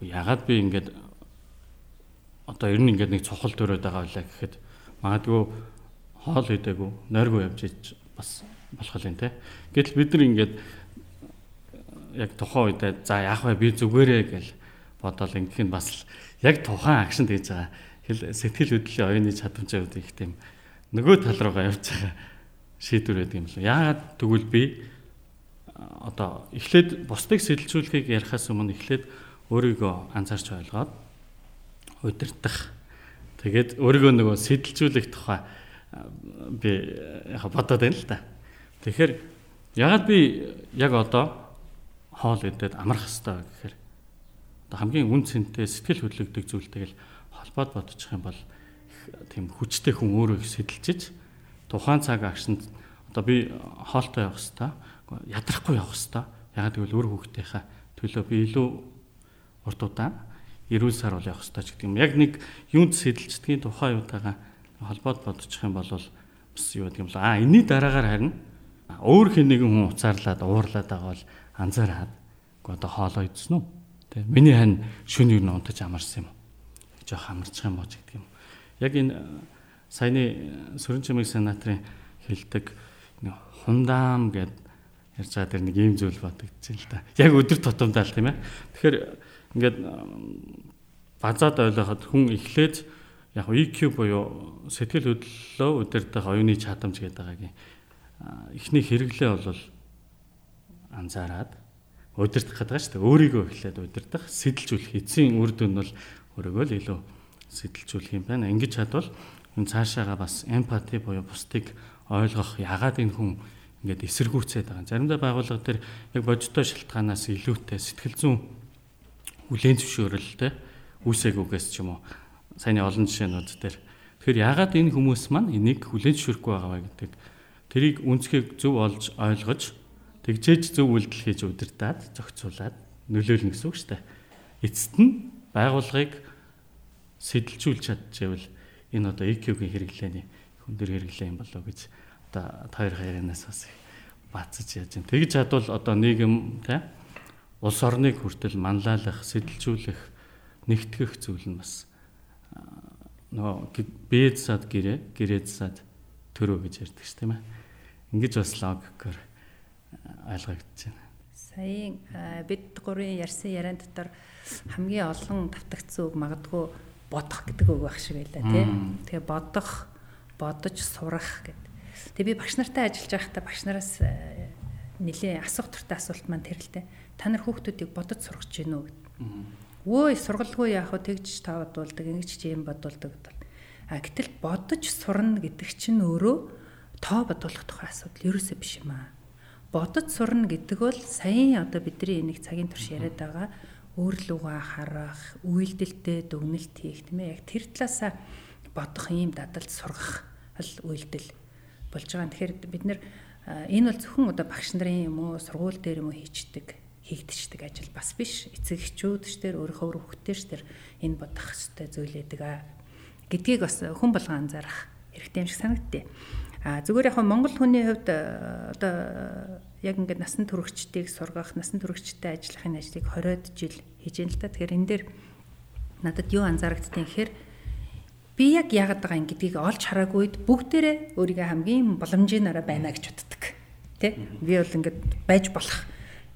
Ягаад би ингэж одоо ер нь ингэж нэг цохол төрөөд байгаа вэ гэхэд магадгүй хоол идээгүй нойргүй явж иж бас болох юм те. Гэтэл бид нар ингээд яг тухайн үедээ за яах вэ би зүгээрээ гэл бодоол ингэх нь бас яг тухайн акшнд хийж байгаа хэл сэтгэл хөдлөлийн оюуны чадамжаа үүд их тийм нөгөө тал руугаа явж байгаа шийдвэр байдаг юм л. Яагаад тэгвэл би одоо эхлээд бусдыг сэтэлжүүлэхийг ярихаас өмнө эхлээд өөрийгөө анзаарч ойлгоод удирдах тэгээд өөрийгөө нөгөө сэтэлжүүлэх тухай би яг бодоод байна л да. Тэгэхээр ягаад би яг одоо хоол идээд амрах хэвээр гэхээр хамгийн үн цэнтэй сэтгэл хөдлөгдөг зүйлтэйг л холбоод бодчих юм бол тийм хүчтэй хүн өөрөө их сэтэлжиж тухайн цаг агшинд одоо би хоолтой явах хэвээр ядрахгүй явах хэвээр ягаад гэвэл өөр хүүхдийнхаа төлөө би илүү урт удаан эрүүл сар бол явах хэвээр ч гэдэг юм. Яг нэг юунд сэтэлждгийн тухайн юутайгаа холбоод бодчих юм бол бас юу гэдэг юм л аа энэний дараагаар харин өөр хэн нэгэн хүн уцаарлаад уурлаад байгаа бол анзаараад одоо хоолоо идсэн үү? Тэ миний хань шүн юу унтаж амарсан юм уу? Жохо амарчих юм уу гэдэг юм. Яг энэ саяны Сүрэн чимэг сенаторын хэлдэг хундаам гэд ярьж байгаа тэр нэг ийм зүйл байна л да. Яг өдөр тутамдаа л тийм ээ. Тэгэхээр ингээд базаад ойлгоход хүн эхлээд яг EQ буюу сэтгэл хөдлөлөө удирдах оюуны чадамж гэдэг байгаагийн эхний хэрэглээ бол анзаараад удирдах гэдэг шүү дээ. Өөрийгөө эхлээд удирдах, сэтэлжүүлэх эцсийн үр дүн бол өөрийгөө л илүү сэтэлжүүлэх юм байна. Ингэж чадвал энэ цаашаага бас эмпати буюу бусдыг ойлгох ягаад энэ хүн ингээд эсэргүүцээд байгаа. Заримдаа байгууллага дээр яг бодиттой шалтгаанаас илүүтэй сэтгэл зүйн хүлээн зөвшөөрөлтэй үүсээгүйгээс ч юм уу саяны олон жишээнүүд дээр тэгэхээр ягаад энэ хүмүүс маань энийг хүлээн зөвшөөрөхгүй байгаа вэ гэдэг тэрийг үнцгийг зөв олж ойлгож Тэгжээж зөв үйлдэл хийж удирдаад зохицуулаад нөлөөлнө гэсэн үг шүү дээ. Эцэст нь байгууллагыг сэтэлжүүлж чадчихвэл энэ одоо EQ-гийн хэрэглээний хүн дээр хэрэглээ юм болоо гэж одоо хоёр хайрынаас бас бацаж яаж юм. Тэгж чадвал одоо нийгэм тий улс орныг хүртэл манлайлах, сэтэлжүүлэх, нэгтгэх зүйл нь бас нөгөө бээд сад гэрээ, гэрээд сад төрөө гэж ярьдаг ш тийм ээ. Ингиж бас логикоор ойлгогдож байна. Саяын бид гурийн ярьсан яриан дотор хамгийн олон давтагдсан үг магадгүй бодох гэдэг үг байх шиг байлаа тий. Тэгээ бодох, бодож сурах гэдэг. Тэгээ би багш нартай ажиллаж байхдаа багш нараас нэлээ асуух туртай асуулт маань тэр л дээ. Та нар хүүхдүүдийг бодож сургаж гинөө гэдэг. Өө сургалгүй яах вэ? Тэгж та бодуулдаг, ингэж чи юм бодуулдаг. А гэтэл бодож сурна гэдэг чинь өөрөө тоо бодуулах тухай асуудал. Ерөөсөө биш юм аа. Бодож сурна гэдэг бол саяын одоо бидний энийг цагийн турш яриад байгаа өөрлөгөө харах, үйлдэлтэй дүгнэлт хийх тийм ээ. Яг тэр талаасаа бодох ийм дадалд сургах л үйлдэл болж байгаа. Тэгэхээр бид нэр энэ бол зөвхөн одоо багш нарын юм уу сургууль дээр юм уу хийчдэг хийгдчихдэг ажил бас биш. Эцэг эхчүүд ч тэр өөрийнхөө хүүхдтэй ч тэр энэ бодох хэвээр зүйл байдаг а гэдгийг бас хүн болгон анзаарах хэрэгтэй юм шиг санагдтыг. А зүгээр яг Монгол хүний хувьд одоо яг ингээд насан туршидтыг сургах, насан туршидтай ажиллахын ажлыг 20-од жил хийж байна л та. Тэгэхээр энэ дээр надад юу анзаарагдтыг гэхээр би яг яагаад байгаа юм гэдгийг олж хараагүйд бүгдээрээ өөрийгөө хамгийн боломжийн араа байна гэж боддог. Тэ? Би бол ингээд байж болох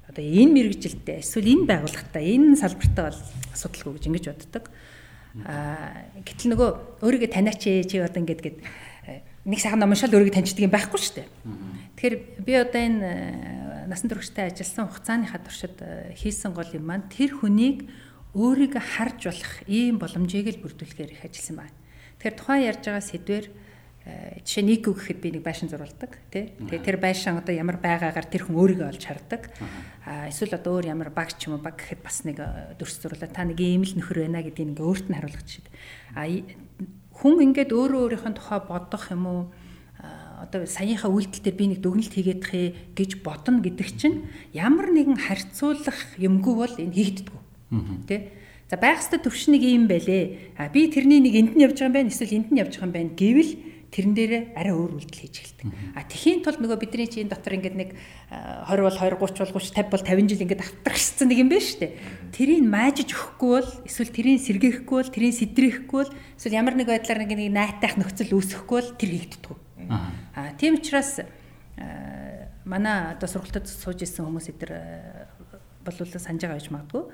одоо энэ мэрэгжилтэй эсвэл энэ байгууллагатай энэ салбартаа бол асуудалгүй гэж ингэж боддог. Аа гэтэл нөгөө өөрийгөө таниач чи одоо ингээд гээд нэг сайхан номшол өөрийгөө таньчдаг юм байхгүй шүү дээ. Тэгэхээр би одоо энэ э, насан туршидтай ажилласан хугацааныхаа туршид э, хийсэн гол юм маань тэр хүнийг өөрийгөө харж болох ийм боломжийг л бүрдүүлэхээр их ажилласан байна. Тэгэхээр тухайн ярьж байгаа сэдвэр э, жишээ нь IQ гэхэд би нэг байшин зурулдаг тий. Тэгээ тэр байшин одоо ямар байгаагаар тэр хүн өөрийгөө олж хардаг. А эсвэл одоо өөр ямар баг ч юм уу баг гэхэд бас нэг дөрс зурлаа та нэг ийм л нөхөр байна гэдгийг ингээ өөрт нь харуулж шít. А хүн ингээд өөрөө өөрийнхөө тухай бодох юм уу одоо саяынхаа үйлдэл дээр би нэг дүгнэлт хийгээд хээ гэж бодно гэдэг чинь ямар нэгэн харьцуулах юмгүй бол энэ хийгддэггүй. Тэ? За байх ёстой төвшнийг юм байлээ. А би тэрний нэг энд нь явж байгаа юм байна эсвэл энд нь явж байгаа юм байна гэвэл тэрэн дээрээ арай өөр үйлдэл хийж эхэлдэг. А тэхийн тулд нөгөө бидний чинь дотор ингээд нэг 20 бол 20 30 бол 30 50 бол 50 жил ингээд автрагчсан нэг юм байна шүү дээ. Тэрийг маажиж өгөхгүй бол эсвэл тэрийг сэргээхгүй бол тэрийг сэдрэхгүй бол эсвэл ямар нэг байдлаар нэг нэг найтайх нөхцөл үүсэхгүй бол тэр хийгддэг. Аа тийм учраас манай одоо сургалтад сууж исэн хүмүүс эдэр болвол санаж байгаа гэж магадгүй.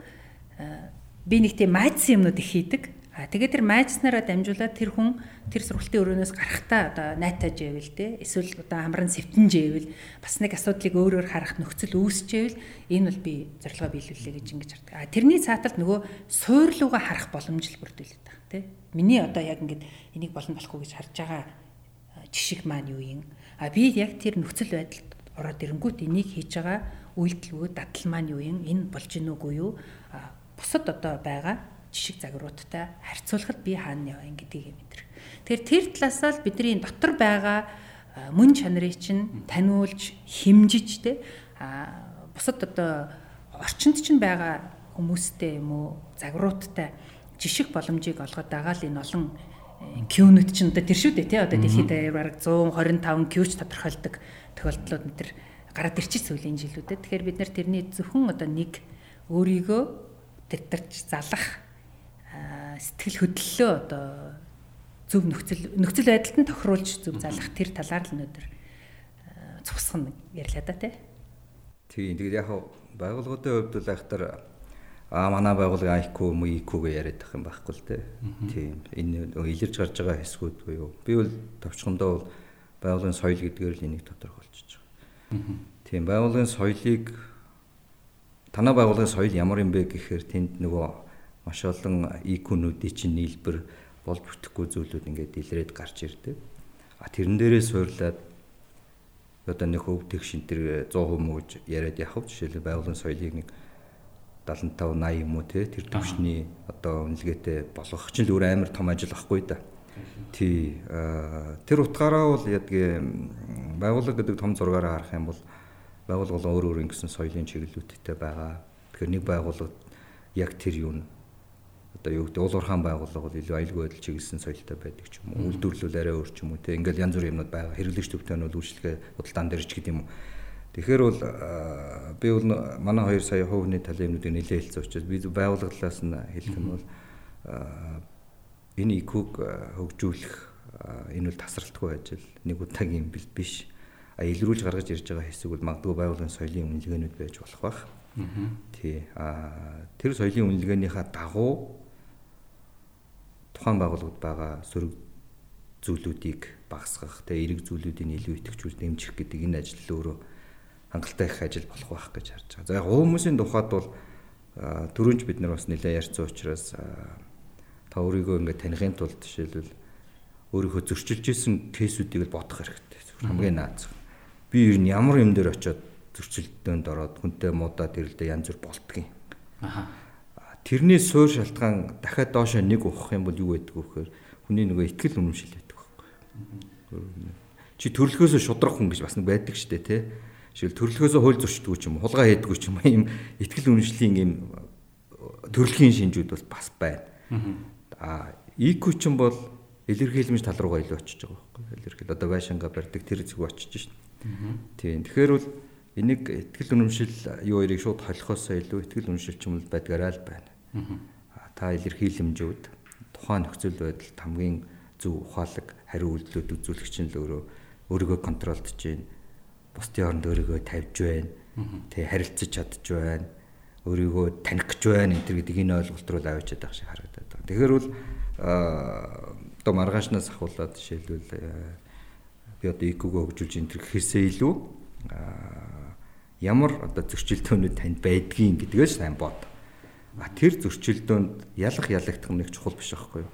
Би нэг тийм маажсан юмнууд их хийдэг А тэгээд тэр майжснараа дамжуулаад тэр хүн тэр сургалтын өрөөнөөс гарахтаа одоо найтаж байвал те эсвэл одоо амран сэвтэн жээвэл бас нэг асуудлыг өөрөөр харах нөхцөл үүсчээвэл энэ бол би зорилгоо биелүүлээ гэж ингэж хардаг. А тэрний цааталт нөгөө суйрлууга харах боломж л бүрдүүлээд байгаа те. Миний одоо яг ингэж энийг болно болохгүй гэж харж байгаа жишг маань юу юм? А би яг тэр нөхцөл байдалд ороод ирэнгүүт энийг хийж байгаа үйлдэлүүд дадал маань юу юм? Энэ болж гинүүгүй юу? Бусад одоо байгаа жишг загваруудтай харьцуулахад би хаана яваа гэдгийг мэдэрх. Тэгэхээр тэр талаасаа л бидний дотор байгаа мөн чанарыг чинь таниулж, химжиж те а бусад одоо орчинд чинь байгаа хүмүүстэй юм уу загваруудтай жишг боломжийг олгоод байгаа л энэ олон Q-нүд чинь одоо тэр шүү дээ тий одоо дэлхийд бараг 125 Q-ч тодорхойлдог тохиолдлууд энэ төр гараад ирчих сүүлийн жилүүдэд. Тэгэхээр бид нар тэрний зөвхөн одоо нэг өөрийгөө тэтэрч залах сэтгэл хөдлөлөө одоо зөв нөхцөл нөхцөл байдалд нь тохируулж зөв залах тэр талаар л өнөөдөр цусгана ярьлаа да тий. Тийм тэгээд яг байгууллагуудын хувьд бол айхтар а манай байгууллагын IQ мө IQ-г яриад байх юм байхгүй л те. Тийм. Энэ илэрж гарч байгаа хэсгүүд буюу би бол товчхондоо бол байгууллагын соёл гэдгээр л энийг тодорхойлж байгаа. Тийм байгууллагын соёлыг танай байгууллагын соёл ямар юм бэ гэхээр тэнд нөгөө маш олон IQ-нүүдийн чинь нийлбэр болж бүтэхгүй зүйлүүд ингээд илрээд гарч ирдэг. А тэрэн дээрээ суурлаад одоо нэг хөв тэгш энэ 100% мөж яриад явах жишээлбэл байгууллагын соёлыг нэг 75 80 юм уу те тэр төвшний одоо үнэлгээтэй болгох чинь л өөр амар том ажил байхгүй да. Тий. Тэр утгаараа бол ядгийн байгууллага гэдэг том зургаараа харах юм бол байгууллага бол өөр өөр ингэсэн соёлын чиглэлүүдтэй байгаа. Тэгэхээр нэг байгууллага яг тэр юу одоо юу гэдэг уул уурхаан байгууллага бол илүү аюулгүй байдал чиглэсэн соёлтой байдаг ч юм уу. Үйлдвэрлэл арай өөр ч юм уу те. Ингээл янз бүрийн юмнууд байгаа. Хэрэглэгч төвтэй нь бол үйлчлэгээ худалдаан дээрч гэдэг юм уу Тэгэхээр бол би бол манай хоёр сая хувийн талын юмнуудыг нэлээд хэлсэн учраас би байгууллага талаас нь хэлэх нь бол энэ ИК-г хөгжүүлэх энэ бол тасралтгүй ажил нэг удаагийн бил биш. А илрүүлж гаргаж ирж байгаа хэсэг бол магадгүй байгууллагын соёлын үнэлгээнүүд байж болох байх. Тий. А тэр соёлын үнэлгээнийхаа дагуу тухайн байгууллагууд байгаа сөрөг зүйлүүдийг багасгах, тэгээ эерэг зүйлүүдийн илүү идэвхжүүл дэмжих гэдэг энэ ажил өөрөө хангалттай их ажил болох байх гэж харж байгаа. За яг хүмүүсийн тухайд бол түрүүнч бид нар бас нэлээд ярьсан учраас та өөрийгөө ингээд танихын тулд жишээлбэл өөрийнхөө зөрчилж исэн кейсүүдийг л бодох хэрэгтэй. Хамгийн наад. Би ер нь ямар юм дээр очиод зөрчилдөөнд ороод хүнтэй муудаад ирэлдэ янз бүр болтгийн. Аха. Тэрний суур шалтгаан дахиад доошоо нэг ухах юм бол юу байдаг вэ гэхээр хүний нөгөө ихтгэл үнэмшил байдаг байхгүй. Чи төрлөхөөсөө шудрах хүн гэж бас нэг байдаг штэ тий Жишээл төрлөхөөсөө хууль зөрчдөг ч юм уу, хулгай хийдэггүй ч юм уу, ийм ихтгэл үнэмшлийн ийм төрөлхийн шинжүүд бол бас байна. Аа, IQ ч юм бол илэрхийлэмж тал руугаа илүү очиж байгаа байхгүй. Илэрхийл одоо байшинга барьдаг тэр зүг очиж шин. Тийм. Тэгэхээр бол энийг ихтгэл үнэмшил юу хоёрыг шууд холихоосоо илүү ихтгэл үнэмшил ч юм бол байдгаараа л байна. Та илэрхийлэмжүүд тухайн нөхцөл байдалд хамгийн зөв ухаалаг хариу үйлдэлүүд үзүүлэх чинь л өөрөө өөрийгөө контролдож чинь бусдын оронд өөрийгөө тавьж байна. Тэгээ харилцаж чадж байна. Өөрийгөө таних гэж байна энэ гэдэг энэ ойлголт руу авчиад байх шиг харагдаад байна. Тэгэхээр бол одоо маргаашнаас ахуулаад жишээлбэл би одоо ИК-гөө хөгжүүлж энэ төр гэхээсээ илүү ямар одоо зөрчилдөөнүүд танд байдгийг гэдгээс сайн бод. А тэр зөрчилдөөнд ялах ялагдах нэг чухал биш байхгүй юу?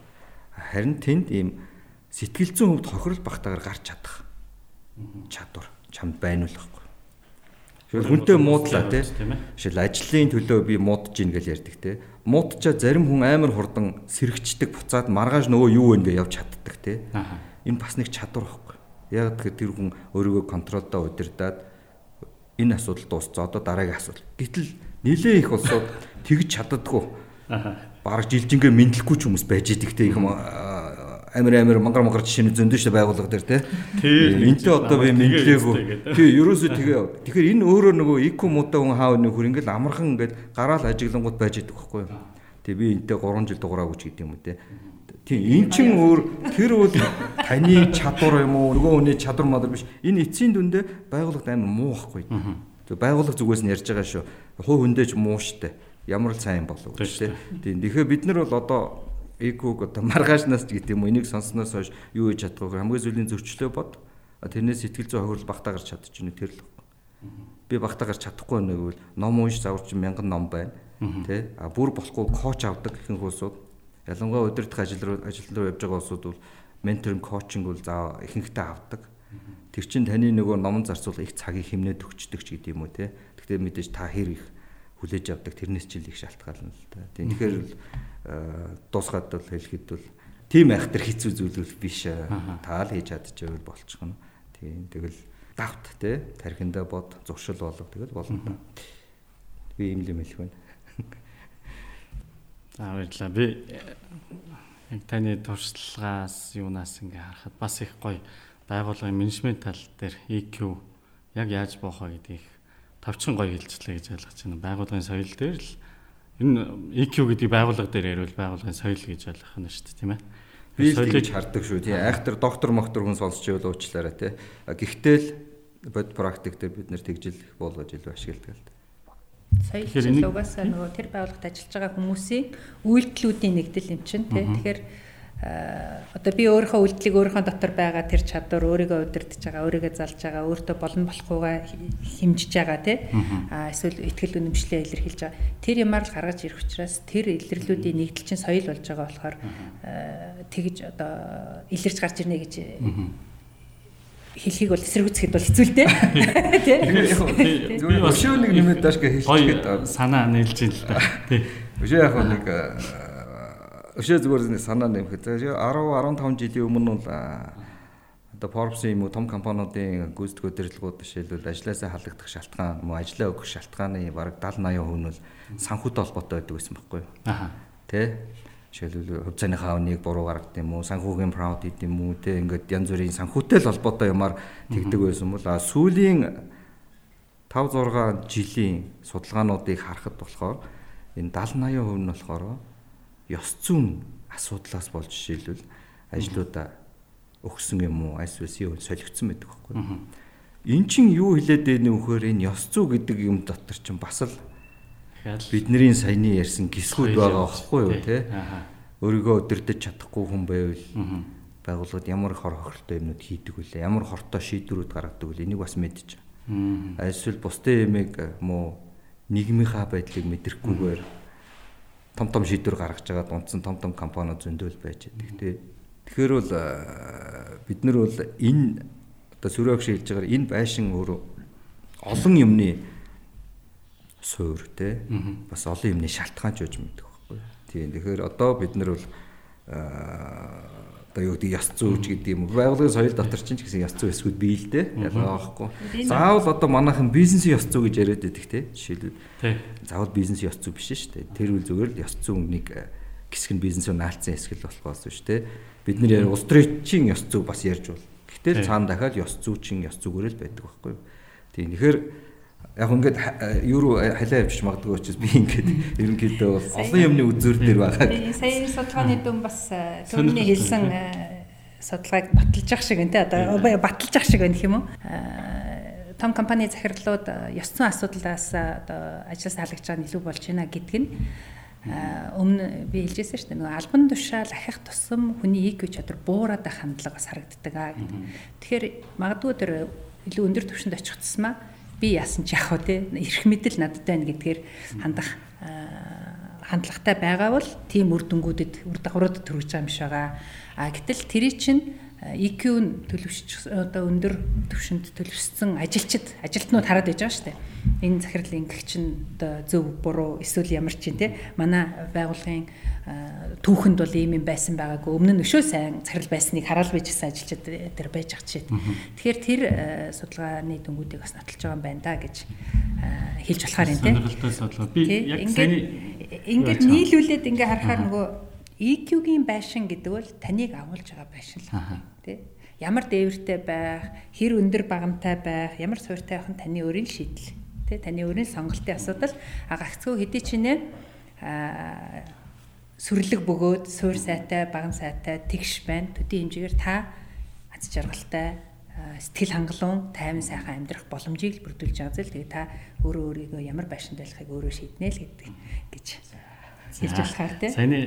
Харин тэнд ийм сэтгэл зүйн хувьд хохирол багтаагаар гарч чадах чадвар чамд байна уу гэхгүй. Шил хүнтэй муудлаа тий. Шил ажлын төлөө би муудаж гин гэж ярьдаг тий. Муудчаа зарим хүн амар хурдан сэрэгчдэг буцаад маргааш нөгөө юу вэ гэж явж чаддаг тий. Энэ бас нэг чадвар байхгүй. Яг тэгэхээр тэр хүн өөрийгөө контролдоо удирдаад энэ асуудал дуусцаа одоо дараагийн асуудал. Гэтэл нилээ их болсоо тэгж чаддаггүй. Бараг жилжингээ мэдлэхгүй ч хүмүүс байж идэг те юм амир амир мангар мангар жишээ зөндөө шүү байгууллага дээр те. Энтэй одоо би мэдлээгүй. Тий, ерөөсөө тэгээ. Тэгэхээр энэ өөрөө нөгөө ику муудаа хүн хаав нэг хөр ингээл амархан ингээд гараал ажиглангууд байж идэг байхгүй юу? Тий, би энтэй 3 жил дугаараагүй ч гэдэг юм уу те. Тий, эн чин өөр тэр бол таны чадвар юм уу? Нөгөө хүний чадвар мадар биш. Энэ эцсийн дүндээ байгууллагт амир муу байхгүй. Тэг байгууллага зүгээс нь ярьж байгаа шүү. Хуу хүндэж муу штэ. Ямар л сайн болов гэж те. Тий, тэгэхээр бид нар бол одоо эгог одоо маргаашнаас ч гэдэг юм уу энийг сонсноос хойш юу хийж чадах вэ? Хамгийн зүйлийн зөрчлөө бод тэрнээс сэтгэл зүйн хохирол багтаа гарч чадчихна тэр л би багтаа гарч чадахгүй нэг бол ном унш заварч мянган ном байна тий а бүр болохгүй коуч авдаг ихэнх улсууд ялангуяа удирдах ажил руу ажил руу явж байгаа улсууд бол менторинг коучинг бол заа ихэнхдээ авдаг. Тэр чин таны нөгөө ном зарцуул их цагийг хэмнээд өгчдөг ч гэдэг юм уу тий гэхдээ мэдээж та хэр их хүлээж авдаг тэрнээс ч их шалтгаална л да. Тэгэхээр дуусгаад бол хэлэхэд бол тийм айхтар хэцүү зүйл бол биш таал хийж чадчихвэл болчихно. Тийм тэгэл давт те тархиндаа бод зуршил болов тэгэл болно. Би ийм юм хэлэх байна. За баярлалаа. Би яг таны туршлагаас юунаас ингээ харахад бас их гоё байгууллагын менежмент тал дээр EQ яг яаж боох вэ гэдгийг тавчхан гоё хэлжлээ гэж ойлгож байна. Байгууллагын соёл дээр л энэ EQ гэдэг байгууллага дээр ярил байгууллагын соёл гэж ойлгох нь шүү дээ, тийм ээ. Би тэгж хардаг шүү тий. Айхтар доктор моктор хүн сонсч байвал уучлаарай тий. Гэхдээ л бод практик дээр бид нэр тэгжил болгож илүү ашигладаг л. Соёл чинь угаасаа нөгөө тэр байгууллагад ажиллаж байгаа хүмүүсийн үйлдэлүүдийн нэгдэл юм чинь тий. Тэгэхээр одоо би өөрийнхөө үйлдэлийг өөрийнхөө дотор байгаа тэр чадвар өөрийгөө удирдах байгаа, өөрийгөө залж байгаа, өөртөө болон болохгүйгаа хэмжиж байгаа тий. А эсвэл ихтгэл үнэмшлээ илэрхийлж байгаа. Тэр юмар л гаргаж ирэх учраас тэр илэрлүүдийн нэгдэл чинь соёл болж байгаа болохоор тэгж одоо илэрч гарч ирнэ гэж хэлхийг бол эсэргүүцэхэд бол хэцүү л дээ. Тий. Өшөө нэг нэмээд дааш гэж хэлчихгээд санаа нийлж ин л да. Тий. Өшөө яг нэг Өшөө зүгээр санаа нэмэхэд 10 15 жилийн өмнө бол одоо Forbes-ийн юм уу том компаниудын гүйцэтгэх удирдлагууд жишээлбэл ажлаасаа халагдах шалтгаан, мөн ажлаа өгөх шалтгааны бараг 70 80% нь бол санхүүтэй холбоотой байдаг гэсэн байхгүй юу? Аа. Тэ? Жишээлбэл хувьцааныхаа үнийг буруу гаргад юм уу, санхүүгийн fraud гэдэг юм уу, тэ ингээд янз бүрийн санхүүтэй л холбоотой юмар тэгдэг байсан бол а сүүлийн 5 6 жилийн судалгаануудыг харахад болохоор энэ 70 80% нь болохоор ёс зүйн асуудлаас болж жишээлбэл ажлуудаа өгсөн юм уу? Айсвс юу солигдсон байдаг байхгүй. Эн чин юу хэлээд байны вөхөр энэ ёс зүй гэдэг юм дотор чинь бас л бидний саяны ярьсан гисгүүд байгаа байхгүй юу те. Өөрийгөө өдөрдөж чадахгүй хүн байвал байгууллагад ямар хор хохиртой юмнууд хийдэг вүлээ ямар хортой шийдвэрүүд гаргадаг вүлээ энийг бас мэдчих. Эсвэл бусдын ямиг муу нийгмийнхаа байдлыг мэдрэхгүйгээр том том шийдвэр гаргаж байгаа дундсан том том компаниуд зөндөл байж байдаг тий. Тэгэхээр бол бид нар бол энэ одоо сүрөөгш хэлж байгаа энэ байшин өөрөө олон юмны суур тий. Бас олон юмны шалтгаан ч үж мэддэг байхгүй. Тийм. Тэгэхээр одоо бид нар бол одоо юу гэдэг яс зүүж гэдэг юм. Байгууллагын соёл дотор чинь ч гэсэн яс зүү эсвүүд бий л дээ. Ялгаа байхгүй. Заавал одоо манайхан бизнесийн яс зүү гэж яриад байдаг те. Жишээлбэл. Заавал бизнесийн яс зүү биш шүү дээ. Тэр үл зүгээр л яс зүү нэг э, хэсэг нь бизнесөө наалцсан хэсэг л болохоос биш те. Бид нар яа улс төрийн яс зүү бас ярьж бол. Гэтэл цаана дахиад яс зүүчин яс зүгээр л байдаг байхгүй юу. Тийм. Тэгэхээр яг ингээд юу руу халиа явчих магадгүй учраас би ингээд ерөнхийдөө олон юмны үзүүр дээр байгаа. Сая судалгааны дүн бас түрүүний хэлсэн судалгааг баталж ах шиг энэ одоо баталж ах шиг байна гэх юм уу? том компани захирлууд ёс зүйн асуудлаас одоо ажлаас халагдж байгаа нь илүү болж байна гэдг нь. Өмнө би хэлжсэн шүү дээ. Нөгөө албан тушаал ахих тусам хүний EQ чадвар буураад байх хандлага бас харагддаг аа гэдэг. Тэгэхээр магадгүй тэр илүү өндөр түвшинд очих тусмаа би яасан ч яах вэ те эрх мэдэл надад байна гэдгээр хандах хандлагатай байгаа бол тийм үр дүнгүүдэд үр дагаврууд төрүүлж байгаа юм шиг байгаа. А гэтэл тэрий чинь EQ нь төлөвшч одоо өндөр түвшинд төлөвшсөн ажилчид ажилтнууд хараад байж байгаа шүү дээ. Энэ захирал ингэх чинь одоо зөв буруу эсвэл ямар ч юм те манай байгууллагын түүхэнд бол ийм юм байсан байгаагүй өмнө нь өшөө сайн захирал байсныг хараал байжсэн ажилчид тэр байж ах чишээ. Тэгэхээр тэр судалгааны дүнгуудыг бас нотолж байгаа юм байна да гэж хэлж болохоор юм те. Сонирхолтой судалгаа. Би яг сайн ингээд нийлүүлээд ингээ харахаар нөгөө EQ-гийн байшин гэдэг бол таныг агуулж байгаа байшин л тий. Ямар дээвэртэй байх, хэр өндөр багамтай байх, ямар суурьтай байх нь таны өөрийн шийдэл. Тий таны өөрийн сонголтын асуудал. А гагцгүй хэдий чинээ а сүрлэг бөгөөд суур сайтай, багам сайтай тэгш байна. Төдий хэмжээгээр та аз жаргалтай сэтгэл хангалуун, тайван сайхан амьдрах боломжийг л бүрдүүлж байгаа зэл. Тэгээ та өөрөө өөрийгөө ямар байшинд байлахыг өөрөө шийднэ л гэдэг гэж хэлж болохоор тийм. Саяны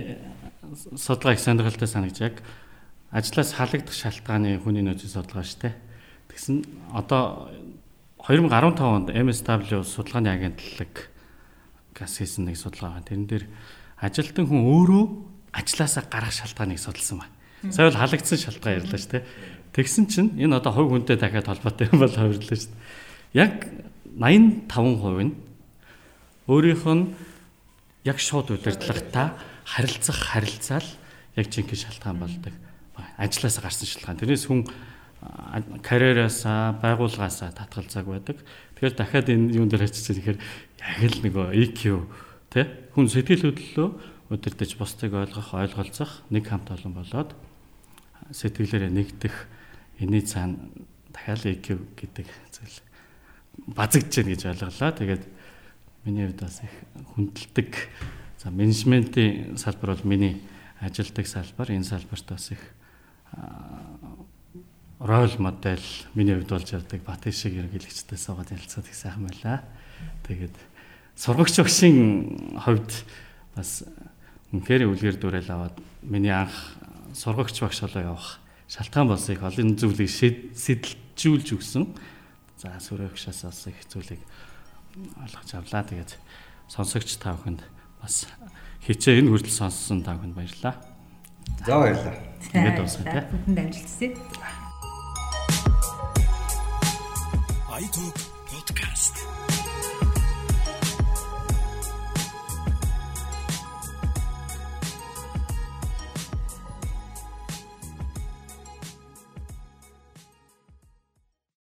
судалгаа их сонирхолтой санагч яг ажлаас халагдах шалтгааны хүний нөөцийн судалгаа шүү дээ. Тэгсэн одоо 2015 онд MSW судалгааны агентлаг гас хийсэн нэг судалгаа байна. Тэрэн дээр ажилтан хүн өөрөө ажлаасаа гарах шалтгааныг судалсан байна. Сая бол халагдсан шалтгаан ярьлаа шүү дээ. Тэгсэн чинь энэ одоо хувь хүнтэй дахиад холбоотой юм бол хувирлаа шүү дээ. Яг 85% нь өөрийнх нь яг шууд удирдлагатай харилцах харилцаал яг жинхэнэ шалтгаан болдог. Ажлаас гарсан шалтгаан. Тэрнээс хүн карьераасаа, байгууллагаасаа татгалзааг байдаг. Тэгэхээр дахиад энэ юун дээр очиж ирэхээр яг л нөгөө EQ тий хүн сэтгэл хөдлөлөө удирдах бусдыг ойлгох, ойлголцох нэг хамт олон болоод сэтгэлээрээ нэгдэх энэний цаана дахиад EQ гэдэг зүйл базагдж байна гэж ойлголоо. Тэгээд миний хувьд бас их хүндэлдэг. За менежментийн салбар бол миний ажилдаг салбар. Энэ салбарт бас их рол модель миний хувьд болж явдаг бат шиг ерөнхийлөгчтэй суугаад ярилцаад их сайхан байлаа. Тэгээд сургагч багшийн хувьд бас үнхээр үлгэр дүүрэл аваад миний анх сургагч багш болоо явах шалтгаан болсон их олон зүйлийг сэдэлжүүлж өгсөн. За сүрэгшээс бас их зүйлийг ойлгож авлаа. Тэгээд сонсогч та бүхэнд бас хичээ энэ хүртэл сонссон та бүхэнд баярлалаа. За баярлалаа. Тэгээд дуусгая тий. Бүхэнд амжилтсэ. iTalk podcast.